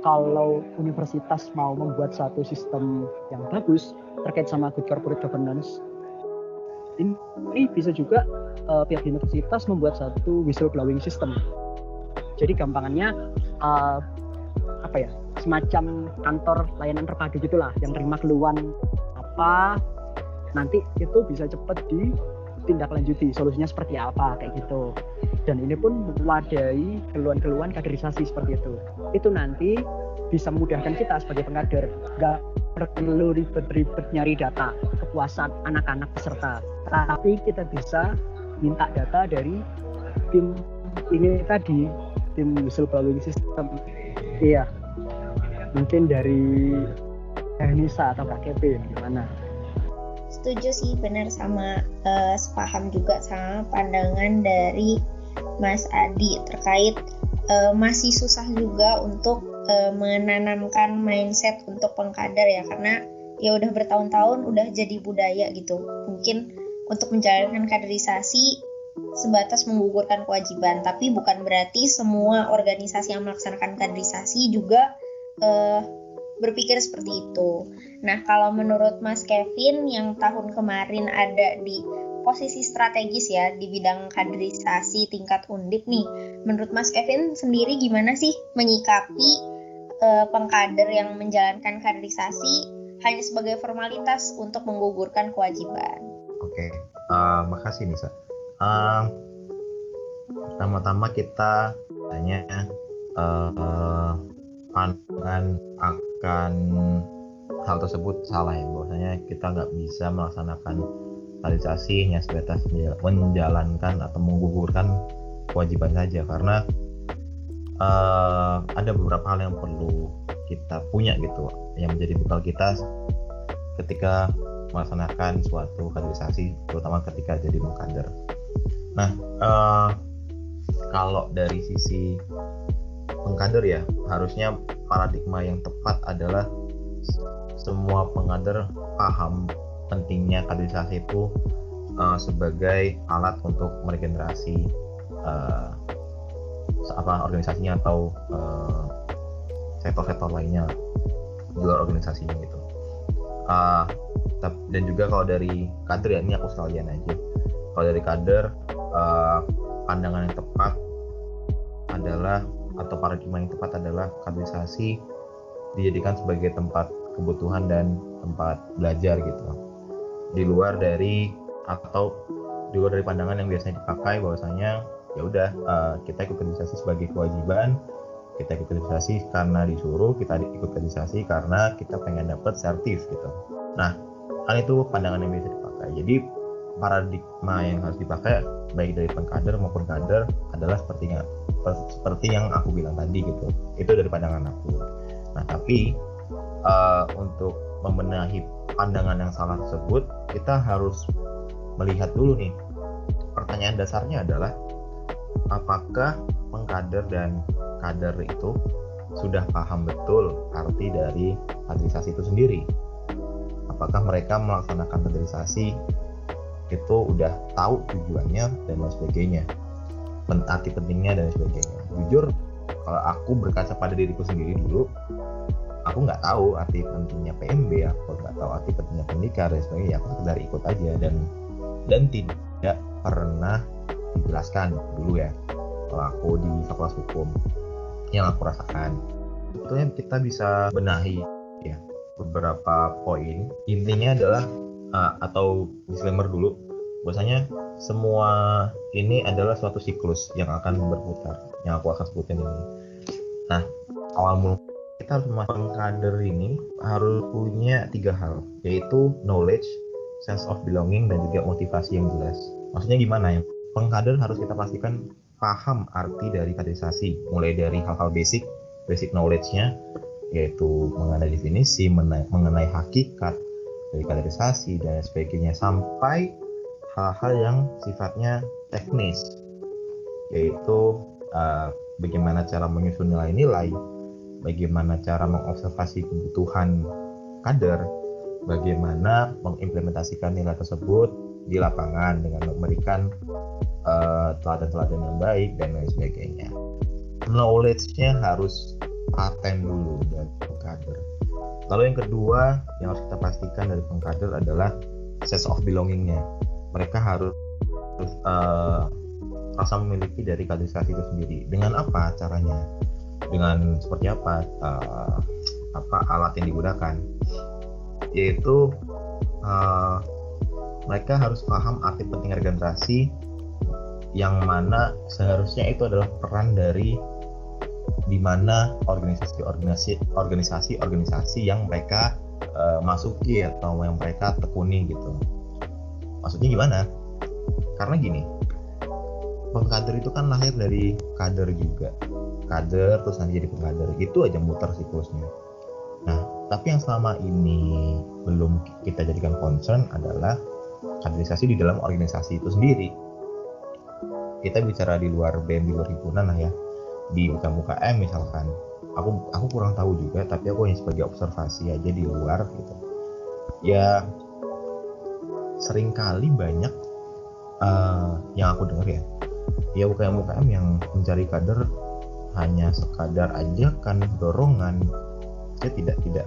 kalau universitas mau membuat satu sistem yang bagus terkait sama good corporate governance, ini bisa juga uh, pihak universitas membuat satu whistleblowing system. Jadi gampangannya uh, apa ya semacam kantor layanan terpadu gitulah yang terima keluhan apa nanti itu bisa cepat di tindak lanjuti solusinya seperti apa kayak gitu. Dan ini pun mewadai keluhan-keluhan kaderisasi seperti itu. Itu nanti bisa memudahkan kita sebagai pengkader nggak perlu ribet-ribet nyari data kepuasan anak-anak peserta. Tapi kita bisa minta data dari tim ini tadi tim whistleblowing system iya. Mungkin dari Nisa atau KKP gimana setuju sih benar sama uh, sepaham juga sama pandangan dari Mas Adi terkait uh, masih susah juga untuk uh, menanamkan mindset untuk pengkader ya karena ya udah bertahun-tahun udah jadi budaya gitu. Mungkin untuk menjalankan kaderisasi sebatas menggugurkan kewajiban tapi bukan berarti semua organisasi yang melaksanakan kaderisasi juga uh, berpikir seperti itu. Nah, kalau menurut Mas Kevin yang tahun kemarin ada di posisi strategis ya di bidang kaderisasi tingkat undip nih, menurut Mas Kevin sendiri gimana sih menyikapi uh, pengkader yang menjalankan kaderisasi hanya sebagai formalitas untuk menggugurkan kewajiban? Oke, uh, makasih Nisa. Uh, pertama-tama kita tanya uh, pandangan akan hal tersebut salah ya bahwasanya kita nggak bisa melaksanakan realisasi hanya sebatas menjalankan atau menggugurkan kewajiban saja karena uh, ada beberapa hal yang perlu kita punya gitu yang menjadi bekal kita ketika melaksanakan suatu kaderisasi terutama ketika jadi mengkader. Nah uh, kalau dari sisi pengkader ya harusnya paradigma yang tepat adalah semua pengkader paham pentingnya kaderisasi itu uh, sebagai alat untuk meregenerasi uh, apa organisasinya atau uh, sektor-sektor lainnya di luar organisasinya gitu. Uh, dan juga kalau dari kader ya ini aku sekalian aja. Kalau dari kader uh, pandangan yang tepat adalah atau paradigma yang tepat adalah kaderisasi dijadikan sebagai tempat kebutuhan dan tempat belajar gitu. Di luar dari atau di luar dari pandangan yang biasanya dipakai bahwasanya ya udah uh, kita ikut kaderisasi sebagai kewajiban kita ikut kaderisasi karena disuruh kita ikut kaderisasi karena kita pengen dapat sertif gitu. Nah kan itu pandangan yang biasa dipakai. Jadi paradigma yang harus dipakai baik dari pengkader maupun kader adalah seperti yang seperti yang aku bilang tadi gitu. Itu dari pandangan aku. Nah tapi uh, untuk membenahi pandangan yang salah tersebut kita harus melihat dulu nih. Pertanyaan dasarnya adalah apakah pengkader dan kader itu sudah paham betul arti dari kaderisasi itu sendiri? Apakah mereka melaksanakan kaderisasi itu udah tahu tujuannya dan lain sebagainya. Arti pentingnya dan sebagainya. Jujur kalau aku berkaca pada diriku sendiri dulu aku nggak tahu arti pentingnya PMB aku nggak tahu arti pentingnya pendikar dan sebagainya. Aku sekedar ikut aja dan dan tidak pernah dijelaskan dulu ya kalau aku di fakultas hukum yang aku rasakan. Sebetulnya kita bisa benahi ya beberapa poin. Intinya adalah uh, atau disclaimer dulu bahwasanya semua ini adalah suatu siklus yang akan berputar yang aku akan sebutin ini. Nah awal mula kita harus memasang kader ini harus punya tiga hal yaitu knowledge sense of belonging dan juga motivasi yang jelas. Maksudnya gimana ya? Pengkader harus kita pastikan paham arti dari kaderisasi mulai dari hal-hal basic basic knowledge-nya yaitu mengenai definisi mengenai, mengenai hakikat dari kaderisasi dan sebagainya sampai hal-hal yang sifatnya teknis yaitu uh, bagaimana cara menyusun nilai-nilai bagaimana cara mengobservasi kebutuhan kader, bagaimana mengimplementasikan nilai tersebut di lapangan dengan memberikan uh, teladan-teladan yang baik dan lain sebagainya. Knowledge-nya harus paten dulu dari pengkader. Lalu yang kedua yang harus kita pastikan dari pengkader adalah sense of belonging-nya. Mereka harus, uh, rasa memiliki dari kaderisasi itu sendiri. Dengan apa caranya? dengan seperti apa uh, apa alat yang digunakan yaitu uh, mereka harus paham arti penting regenerasi yang mana seharusnya itu adalah peran dari di mana organisasi-organisasi organisasi-organisasi yang mereka uh, masuki atau yang mereka tekuni gitu. Maksudnya gimana? Karena gini, pengkader itu kan lahir dari kader juga. Kader terus nanti jadi pengkader itu aja muter siklusnya. Nah tapi yang selama ini belum kita jadikan concern adalah kaderisasi di dalam organisasi itu sendiri. Kita bicara di luar BM di luar himpunan lah ya di UKM misalkan aku aku kurang tahu juga tapi aku hanya sebagai observasi aja di luar gitu. Ya sering kali banyak uh, yang aku dengar ya ya UKM UKM yang mencari kader hanya sekadar ajakan dorongan dia tidak tidak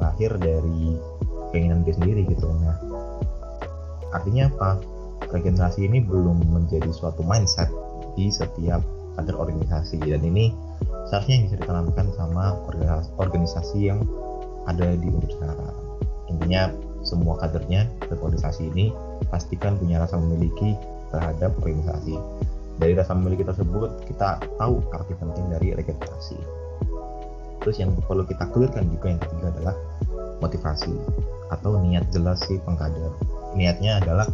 lahir dari keinginan dia sendiri gitu. Nah artinya apa? Regenerasi ini belum menjadi suatu mindset di setiap kader organisasi. Dan ini seharusnya bisa ditanamkan sama organisasi yang ada di sekarang. Intinya semua kadernya organisasi ini pastikan punya rasa memiliki terhadap organisasi. Dari rasa memiliki tersebut kita tahu arti penting dari regenerasi. Terus yang perlu kita clearkan juga yang ketiga adalah motivasi atau niat jelas si pengkader. Niatnya adalah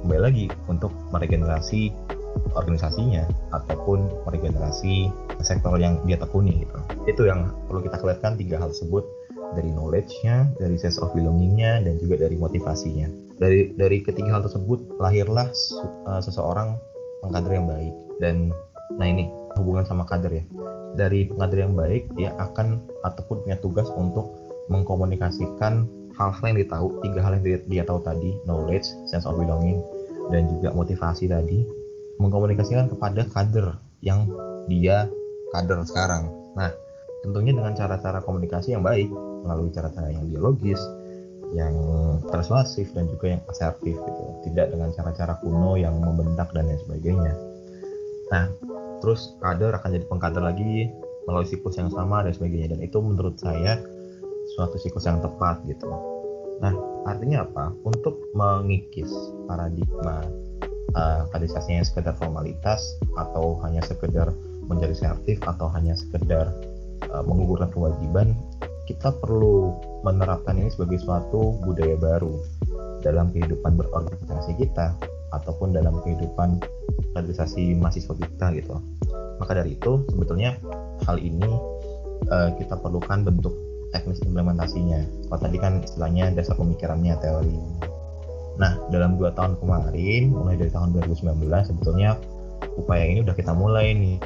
kembali lagi untuk meregenerasi organisasinya ataupun meregenerasi sektor yang dia tekuni gitu. Itu yang perlu kita clearkan tiga hal tersebut. Dari knowledge-nya, dari sense of belonging-nya, dan juga dari motivasinya. Dari dari ketiga hal tersebut lahirlah uh, seseorang pengkader yang baik. Dan nah ini hubungan sama kader ya. Dari pengajar yang baik dia akan ataupun punya tugas untuk mengkomunikasikan hal-hal yang dia tahu tiga hal yang dia tahu tadi knowledge sense of belonging dan juga motivasi tadi mengkomunikasikan kepada kader yang dia kader sekarang. Nah tentunya dengan cara-cara komunikasi yang baik melalui cara-cara yang dialogis yang persuasif dan juga yang asertif gitu. Tidak dengan cara-cara kuno yang membentak dan lain sebagainya. Nah terus kader akan jadi pengkader lagi melalui siklus yang sama dan sebagainya. Dan itu menurut saya suatu siklus yang tepat gitu. Nah artinya apa? Untuk mengikis paradigma uh, kaderisasinya sekedar formalitas atau hanya sekedar menjadi sertif atau hanya sekedar uh, kewajiban kita perlu menerapkan ini sebagai suatu budaya baru dalam kehidupan berorganisasi kita ataupun dalam kehidupan kaderisasi mahasiswa kita gitu. Maka dari itu sebetulnya hal ini uh, kita perlukan bentuk teknis implementasinya. Kalau tadi kan istilahnya dasar pemikirannya teori. Nah, dalam dua tahun kemarin, mulai dari tahun 2019, sebetulnya upaya ini udah kita mulai nih.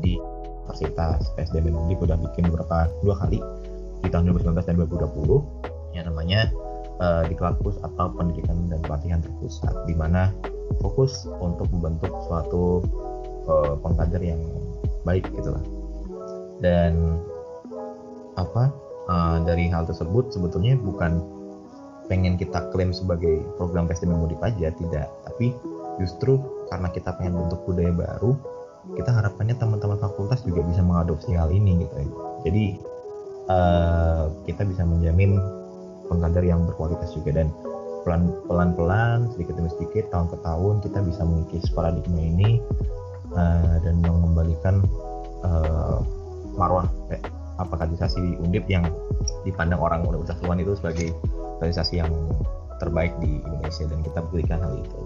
Di Universitas PSDB Undip udah bikin beberapa dua kali di tahun 2019 dan 2020 yang namanya uh, di kampus atau pendidikan dan pelatihan terpusat di mana fokus untuk membentuk suatu uh, pengkader yang baik gitu lah. Dan apa uh, dari hal tersebut sebetulnya bukan pengen kita klaim sebagai program PSDM Mudip aja tidak. Tapi justru karena kita pengen bentuk budaya baru kita harapannya teman-teman fakultas juga bisa mengadopsi hal ini gitu ya. Jadi uh, kita bisa menjamin pengkader yang berkualitas juga. Dan pelan pelan sedikit demi sedikit tahun ke tahun kita bisa mengikis paradigma ini uh, dan mengembalikan uh, marwah eh, apa kaderisasi undip yang dipandang orang universitasawan itu sebagai kaderisasi yang terbaik di Indonesia dan kita berikan hal itu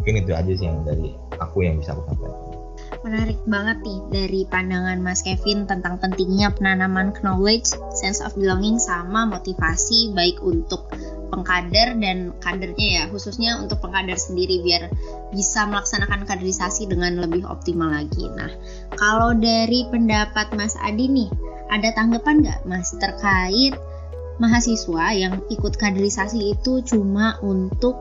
mungkin itu aja sih yang dari aku yang bisa aku sampaikan menarik banget nih dari pandangan Mas Kevin tentang pentingnya penanaman knowledge, sense of belonging sama motivasi baik untuk pengkader dan kadernya ya, khususnya untuk pengkader sendiri biar bisa melaksanakan kaderisasi dengan lebih optimal lagi. Nah, kalau dari pendapat Mas Adi nih, ada tanggapan nggak Mas terkait mahasiswa yang ikut kaderisasi itu cuma untuk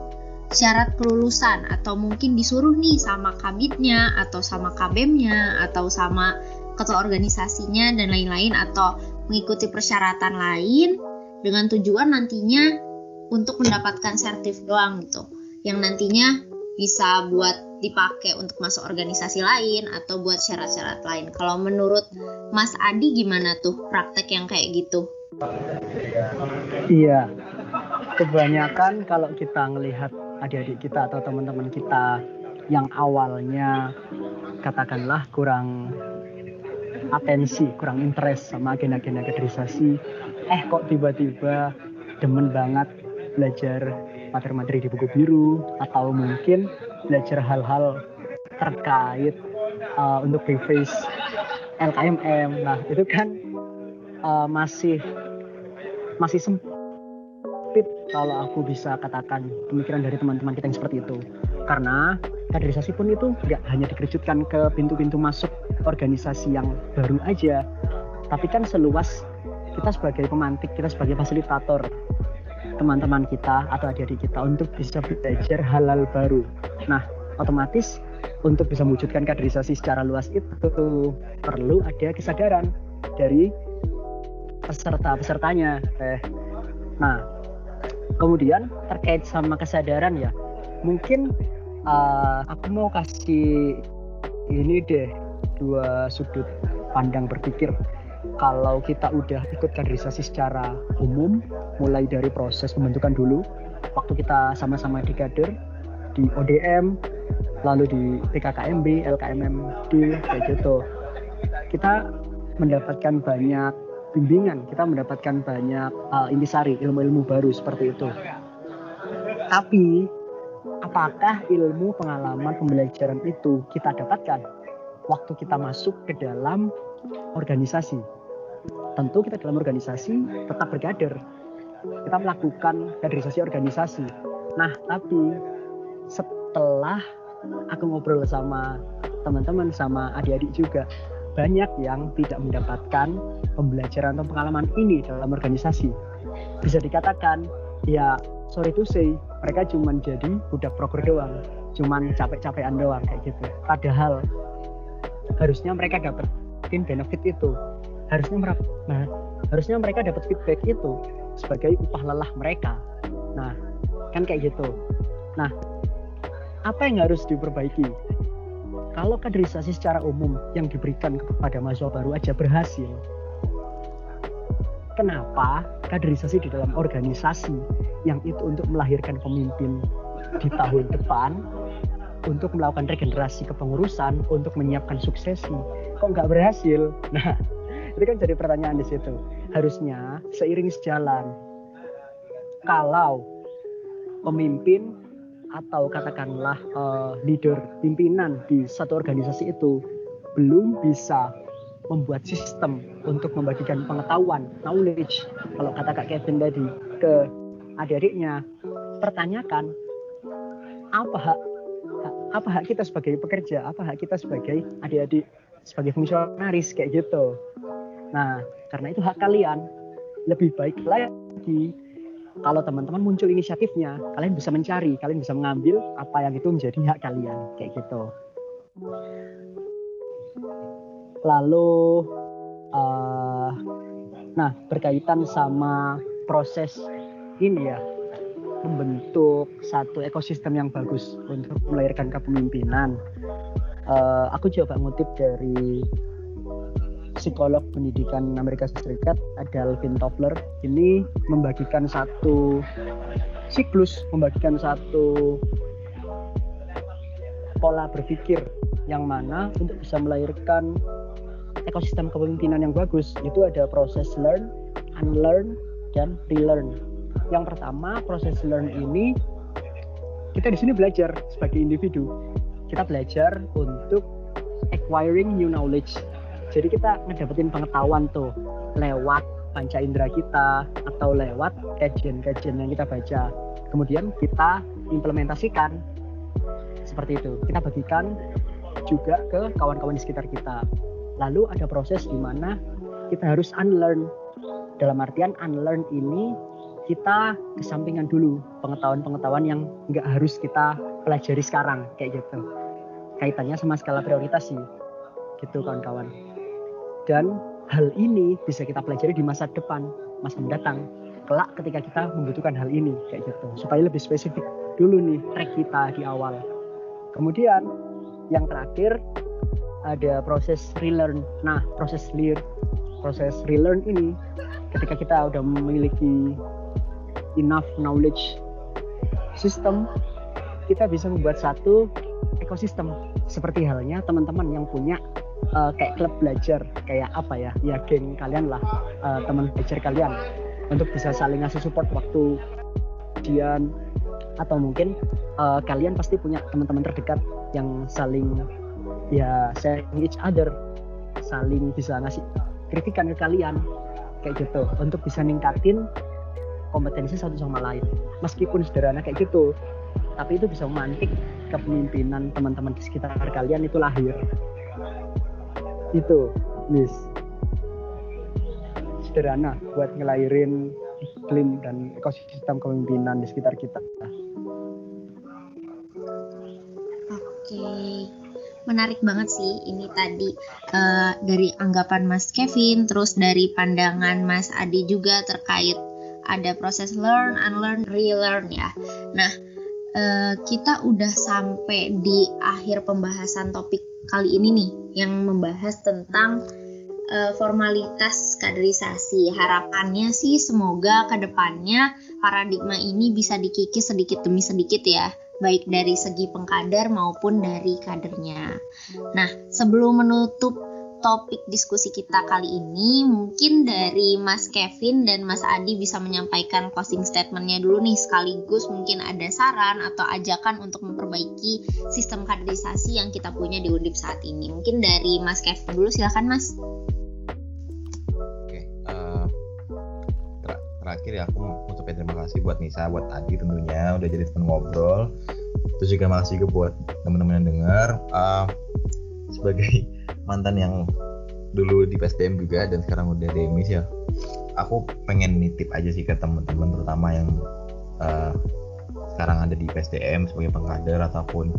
syarat kelulusan atau mungkin disuruh nih sama kabitnya atau sama kabemnya atau sama ketua organisasinya dan lain-lain atau mengikuti persyaratan lain dengan tujuan nantinya untuk mendapatkan sertif doang gitu yang nantinya bisa buat dipakai untuk masuk organisasi lain atau buat syarat-syarat lain. Kalau menurut Mas Adi gimana tuh praktek yang kayak gitu? Iya, kebanyakan kalau kita ngelihat adik-adik kita atau teman-teman kita yang awalnya katakanlah kurang atensi, kurang interest sama agenda-agenda kaderisasi, eh kok tiba-tiba demen banget belajar materi-materi di buku biru atau mungkin belajar hal-hal terkait uh, untuk preface LKMM. Nah, itu kan uh, masih masih sempit kalau aku bisa katakan pemikiran dari teman-teman kita yang seperti itu. Karena kaderisasi pun itu nggak hanya dikerucutkan ke pintu-pintu masuk organisasi yang baru aja tapi kan seluas kita sebagai pemantik kita sebagai fasilitator teman-teman kita atau adik-adik kita untuk bisa belajar halal baru. Nah otomatis untuk bisa mewujudkan kaderisasi secara luas itu perlu ada kesadaran dari peserta-pesertanya eh. Nah kemudian terkait sama kesadaran ya mungkin uh, aku mau kasih ini deh dua sudut pandang berpikir. Kalau kita udah ikut kaderisasi secara umum mulai dari proses pembentukan dulu waktu kita sama-sama di kader di ODM lalu di PKKMB, LKMMD kayak gitu. Kita mendapatkan banyak bimbingan, kita mendapatkan banyak uh, intisari, ilmu-ilmu baru seperti itu. Tapi apakah ilmu pengalaman pembelajaran itu kita dapatkan waktu kita masuk ke dalam organisasi? Tentu kita dalam organisasi tetap berkader. Kita melakukan kaderisasi organisasi. Nah, tapi setelah aku ngobrol sama teman-teman sama adik-adik juga banyak yang tidak mendapatkan pembelajaran atau pengalaman ini dalam organisasi. Bisa dikatakan, ya sorry to say, mereka cuma jadi budak proker doang, cuman capek-capekan doang kayak gitu. Padahal harusnya mereka dapetin benefit itu. Harusnya mereka, nah, harusnya mereka dapat feedback itu sebagai upah lelah mereka. Nah, kan kayak gitu. Nah, apa yang harus diperbaiki? Kalau kaderisasi secara umum yang diberikan kepada mahasiswa baru aja berhasil, kenapa kaderisasi di dalam organisasi yang itu untuk melahirkan pemimpin di tahun depan, untuk melakukan regenerasi kepengurusan, untuk menyiapkan suksesi, kok nggak berhasil? Nah, itu kan jadi pertanyaan di situ. Harusnya seiring sejalan. Kalau pemimpin atau katakanlah uh, leader pimpinan di satu organisasi itu belum bisa membuat sistem untuk membagikan pengetahuan knowledge. Kalau kata Kak Kevin tadi ke adik-adiknya pertanyakan apa hak apa hak kita sebagai pekerja apa hak kita sebagai adik-adik sebagai fungsionaris kayak gitu. Nah karena itu hak kalian lebih baik lagi kalau teman-teman muncul inisiatifnya, kalian bisa mencari, kalian bisa mengambil apa yang itu menjadi hak kalian, kayak gitu. Lalu, uh, nah berkaitan sama proses ini ya, membentuk satu ekosistem yang bagus untuk melahirkan kepemimpinan. Uh, aku coba ngutip dari psikolog pendidikan Amerika Serikat ada Alvin Toffler ini membagikan satu siklus membagikan satu pola berpikir yang mana untuk bisa melahirkan ekosistem kepemimpinan yang bagus itu ada proses learn, unlearn, dan relearn. Yang pertama proses learn ini kita di sini belajar sebagai individu. Kita belajar untuk acquiring new knowledge jadi kita ngedapetin pengetahuan tuh lewat panca indera kita atau lewat kajian-kajian yang kita baca. Kemudian kita implementasikan seperti itu. Kita bagikan juga ke kawan-kawan di sekitar kita. Lalu ada proses di mana kita harus unlearn. Dalam artian unlearn ini kita kesampingan dulu pengetahuan-pengetahuan yang nggak harus kita pelajari sekarang kayak gitu. Kaitannya sama skala prioritas sih. Gitu kawan-kawan dan hal ini bisa kita pelajari di masa depan, masa mendatang. Kelak ketika kita membutuhkan hal ini kayak gitu. Supaya lebih spesifik dulu nih track kita di awal. Kemudian yang terakhir ada proses relearn. Nah, proses lear, proses relearn ini ketika kita udah memiliki enough knowledge system, kita bisa membuat satu ekosistem seperti halnya teman-teman yang punya uh, kayak klub belajar kayak apa ya ya geng kalian lah uh, teman belajar kalian untuk bisa saling ngasih support waktu ujian atau mungkin uh, kalian pasti punya teman-teman terdekat yang saling ya sharing each other saling bisa ngasih kritikan ke kalian kayak gitu untuk bisa ningkatin kompetensi satu sama lain. Meskipun sederhana kayak gitu tapi itu bisa memantik kepemimpinan teman-teman di sekitar kalian itu lahir itu Miss sederhana buat ngelahirin iklim dan ekosistem kepemimpinan di sekitar kita. Oke, menarik banget sih ini tadi uh, dari anggapan Mas Kevin, terus dari pandangan Mas Adi juga terkait ada proses learn, unlearn, relearn ya. Nah, uh, kita udah sampai di akhir pembahasan topik kali ini nih yang membahas tentang uh, formalitas kaderisasi. Harapannya sih semoga ke depannya paradigma ini bisa dikikis sedikit demi sedikit ya, baik dari segi pengkader maupun dari kadernya. Nah, sebelum menutup topik diskusi kita kali ini mungkin dari Mas Kevin dan Mas Adi bisa menyampaikan closing statementnya dulu nih sekaligus mungkin ada saran atau ajakan untuk memperbaiki sistem kaderisasi yang kita punya di Undip saat ini. Mungkin dari Mas Kevin dulu silakan Mas. Oke uh, ter terakhir ya aku mau ucapin terima kasih buat Nisa buat Adi tentunya udah jadi teman ngobrol. Terus juga makasih juga buat teman-teman yang dengar uh, sebagai mantan yang dulu di PSDM juga dan sekarang udah di MIS ya. Aku pengen nitip aja sih ke teman-teman terutama yang uh, sekarang ada di PSDM sebagai pengkader ataupun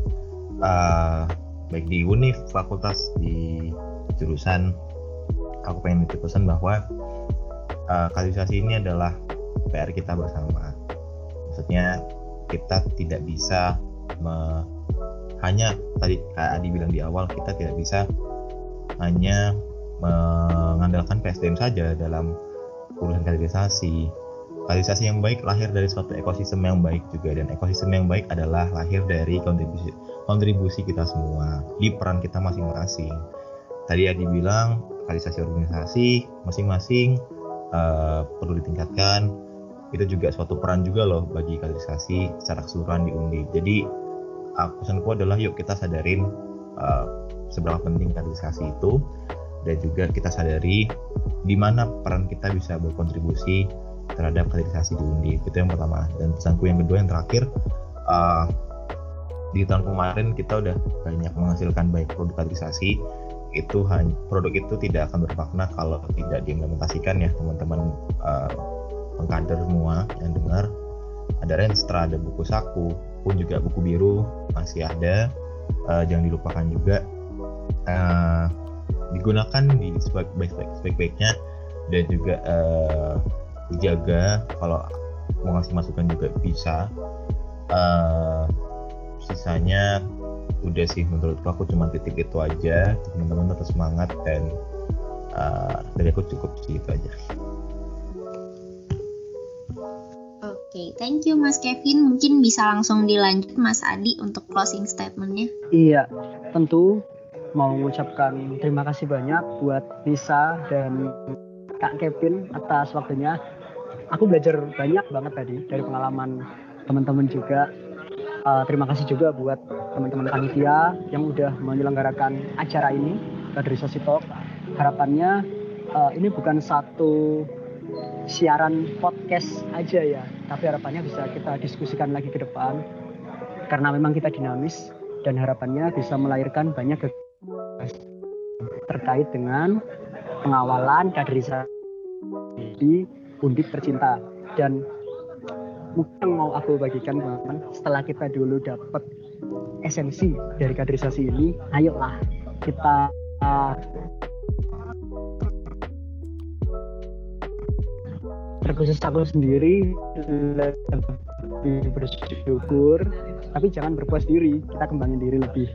uh, baik di univ fakultas di jurusan. Aku pengen nitip pesan bahwa uh, kaderisasi ini adalah PR kita bersama. Maksudnya kita tidak bisa me, hanya tadi kayak Adi bilang di awal kita tidak bisa hanya mengandalkan PSDM saja dalam urusan kaderisasi. Kaderisasi yang baik lahir dari suatu ekosistem yang baik juga dan ekosistem yang baik adalah lahir dari kontribusi kontribusi kita semua di peran kita masing-masing. Tadi Adi bilang kaderisasi organisasi masing-masing uh, perlu ditingkatkan. Itu juga suatu peran juga loh bagi kaderisasi secara keseluruhan di Undi. Jadi uh, pesanku adalah yuk kita sadarin uh, seberapa penting kaderisasi itu dan juga kita sadari di mana peran kita bisa berkontribusi terhadap kaderisasi di Undip itu yang pertama. Dan pesanku yang kedua yang terakhir uh, di tahun kemarin kita udah banyak menghasilkan baik produk kaderisasi. Itu hanya produk itu tidak akan bermakna kalau tidak diimplementasikan ya teman-teman uh, semua yang dengar. Ada Renstra ada buku saku pun juga buku biru masih ada uh, jangan dilupakan juga uh, digunakan di sebaik-baiknya dan juga uh, dijaga kalau mau ngasih masukan juga bisa. Uh, sisanya udah sih menurut aku cuma titik itu aja. Teman-teman tetap semangat dan uh, dari aku cukup sih itu aja okay, thank you Mas Kevin. Mungkin bisa langsung dilanjut Mas Adi untuk closing statementnya. Iya, tentu mau mengucapkan terima kasih banyak buat Nisa dan Kak Kevin atas waktunya. Aku belajar banyak banget tadi dari pengalaman teman-teman juga. Uh, terima kasih juga buat teman-teman panitia yang udah menyelenggarakan acara ini, Kaderisasi Talk. Harapannya uh, ini bukan satu siaran podcast aja ya, tapi harapannya bisa kita diskusikan lagi ke depan. Karena memang kita dinamis dan harapannya bisa melahirkan banyak terkait dengan pengawalan kaderisasi di Undip tercinta. Dan mungkin mau aku bagikan teman-teman setelah kita dulu dapat esensi dari kaderisasi ini ayolah kita terkhusus aku sendiri lebih bersyukur. Tapi jangan berpuas diri kita kembangin diri lebih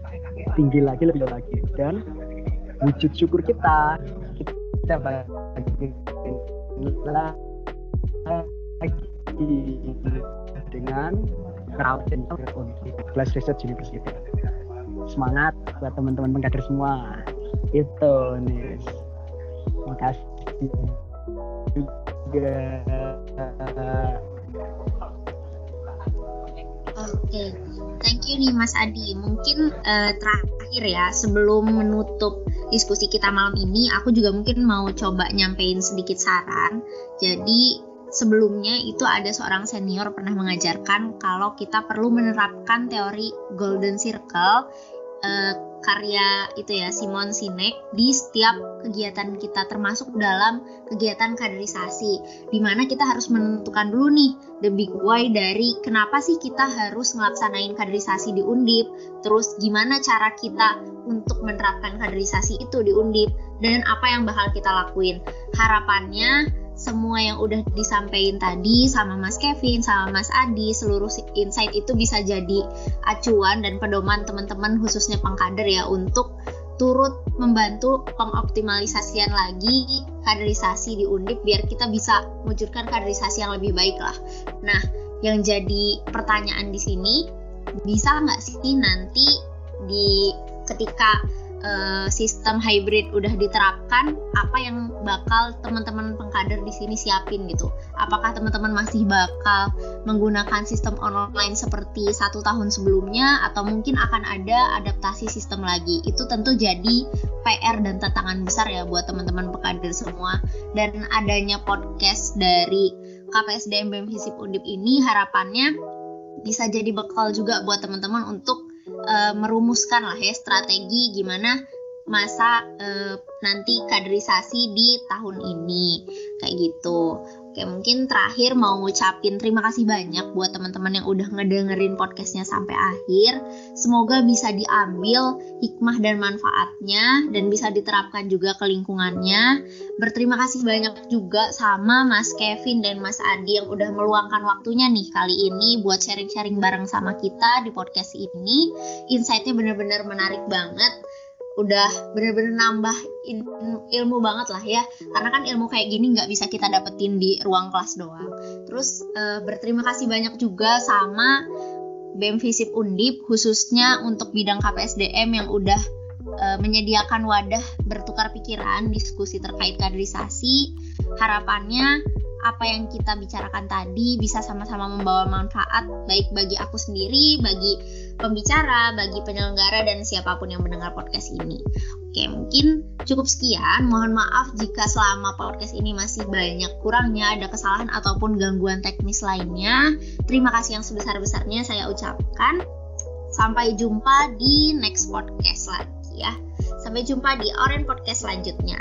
tinggi lagi lebih lagi. Dan wujud syukur kita kita bagi lagi dengan crowd Glass Research University. Semangat buat teman-teman pengkader semua. Itu nih makasih juga oke okay. thank you nih Mas Adi mungkin uh, terakhir ya sebelum menutup diskusi kita malam ini, aku juga mungkin mau coba nyampein sedikit saran. Jadi sebelumnya itu ada seorang senior pernah mengajarkan kalau kita perlu menerapkan teori golden circle uh, karya itu ya Simon Sinek di setiap kegiatan kita termasuk dalam kegiatan kaderisasi di mana kita harus menentukan dulu nih the big why dari kenapa sih kita harus ngelaksanain kaderisasi di Undip terus gimana cara kita untuk menerapkan kaderisasi itu di Undip dan apa yang bakal kita lakuin. Harapannya semua yang udah disampaikan tadi sama Mas Kevin, sama Mas Adi, seluruh insight itu bisa jadi acuan dan pedoman teman-teman khususnya pengkader ya untuk turut membantu pengoptimalisasian lagi kaderisasi di Undip biar kita bisa mewujudkan kaderisasi yang lebih baik lah. Nah, yang jadi pertanyaan di sini bisa nggak sih nanti di ketika uh, sistem hybrid udah diterapkan, apa yang bakal teman-teman pengkader di sini siapin gitu? Apakah teman-teman masih bakal menggunakan sistem online seperti satu tahun sebelumnya, atau mungkin akan ada adaptasi sistem lagi? Itu tentu jadi PR dan tantangan besar ya buat teman-teman pengkader semua. Dan adanya podcast dari KPSDM BEM Hisip Undip ini harapannya bisa jadi bekal juga buat teman-teman untuk uh, merumuskan lah ya strategi gimana masa uh, nanti kaderisasi di tahun ini kayak gitu. Oke, mungkin terakhir mau ngucapin terima kasih banyak buat teman-teman yang udah ngedengerin podcastnya sampai akhir. Semoga bisa diambil hikmah dan manfaatnya dan bisa diterapkan juga ke lingkungannya. Berterima kasih banyak juga sama Mas Kevin dan Mas Adi yang udah meluangkan waktunya nih kali ini buat sharing-sharing bareng sama kita di podcast ini. Insightnya bener-bener menarik banget udah bener-bener nambah ilmu banget lah ya. Karena kan ilmu kayak gini nggak bisa kita dapetin di ruang kelas doang. Terus uh, berterima kasih banyak juga sama BEM Visip Undip khususnya untuk bidang KPSDM yang udah uh, menyediakan wadah bertukar pikiran diskusi terkait kaderisasi. Harapannya apa yang kita bicarakan tadi bisa sama-sama membawa manfaat baik bagi aku sendiri, bagi pembicara, bagi penyelenggara dan siapa pun yang mendengar podcast ini. Oke, mungkin cukup sekian. Mohon maaf jika selama podcast ini masih banyak kurangnya ada kesalahan ataupun gangguan teknis lainnya. Terima kasih yang sebesar-besarnya saya ucapkan. Sampai jumpa di next podcast lagi ya. Sampai jumpa di Oren Podcast selanjutnya.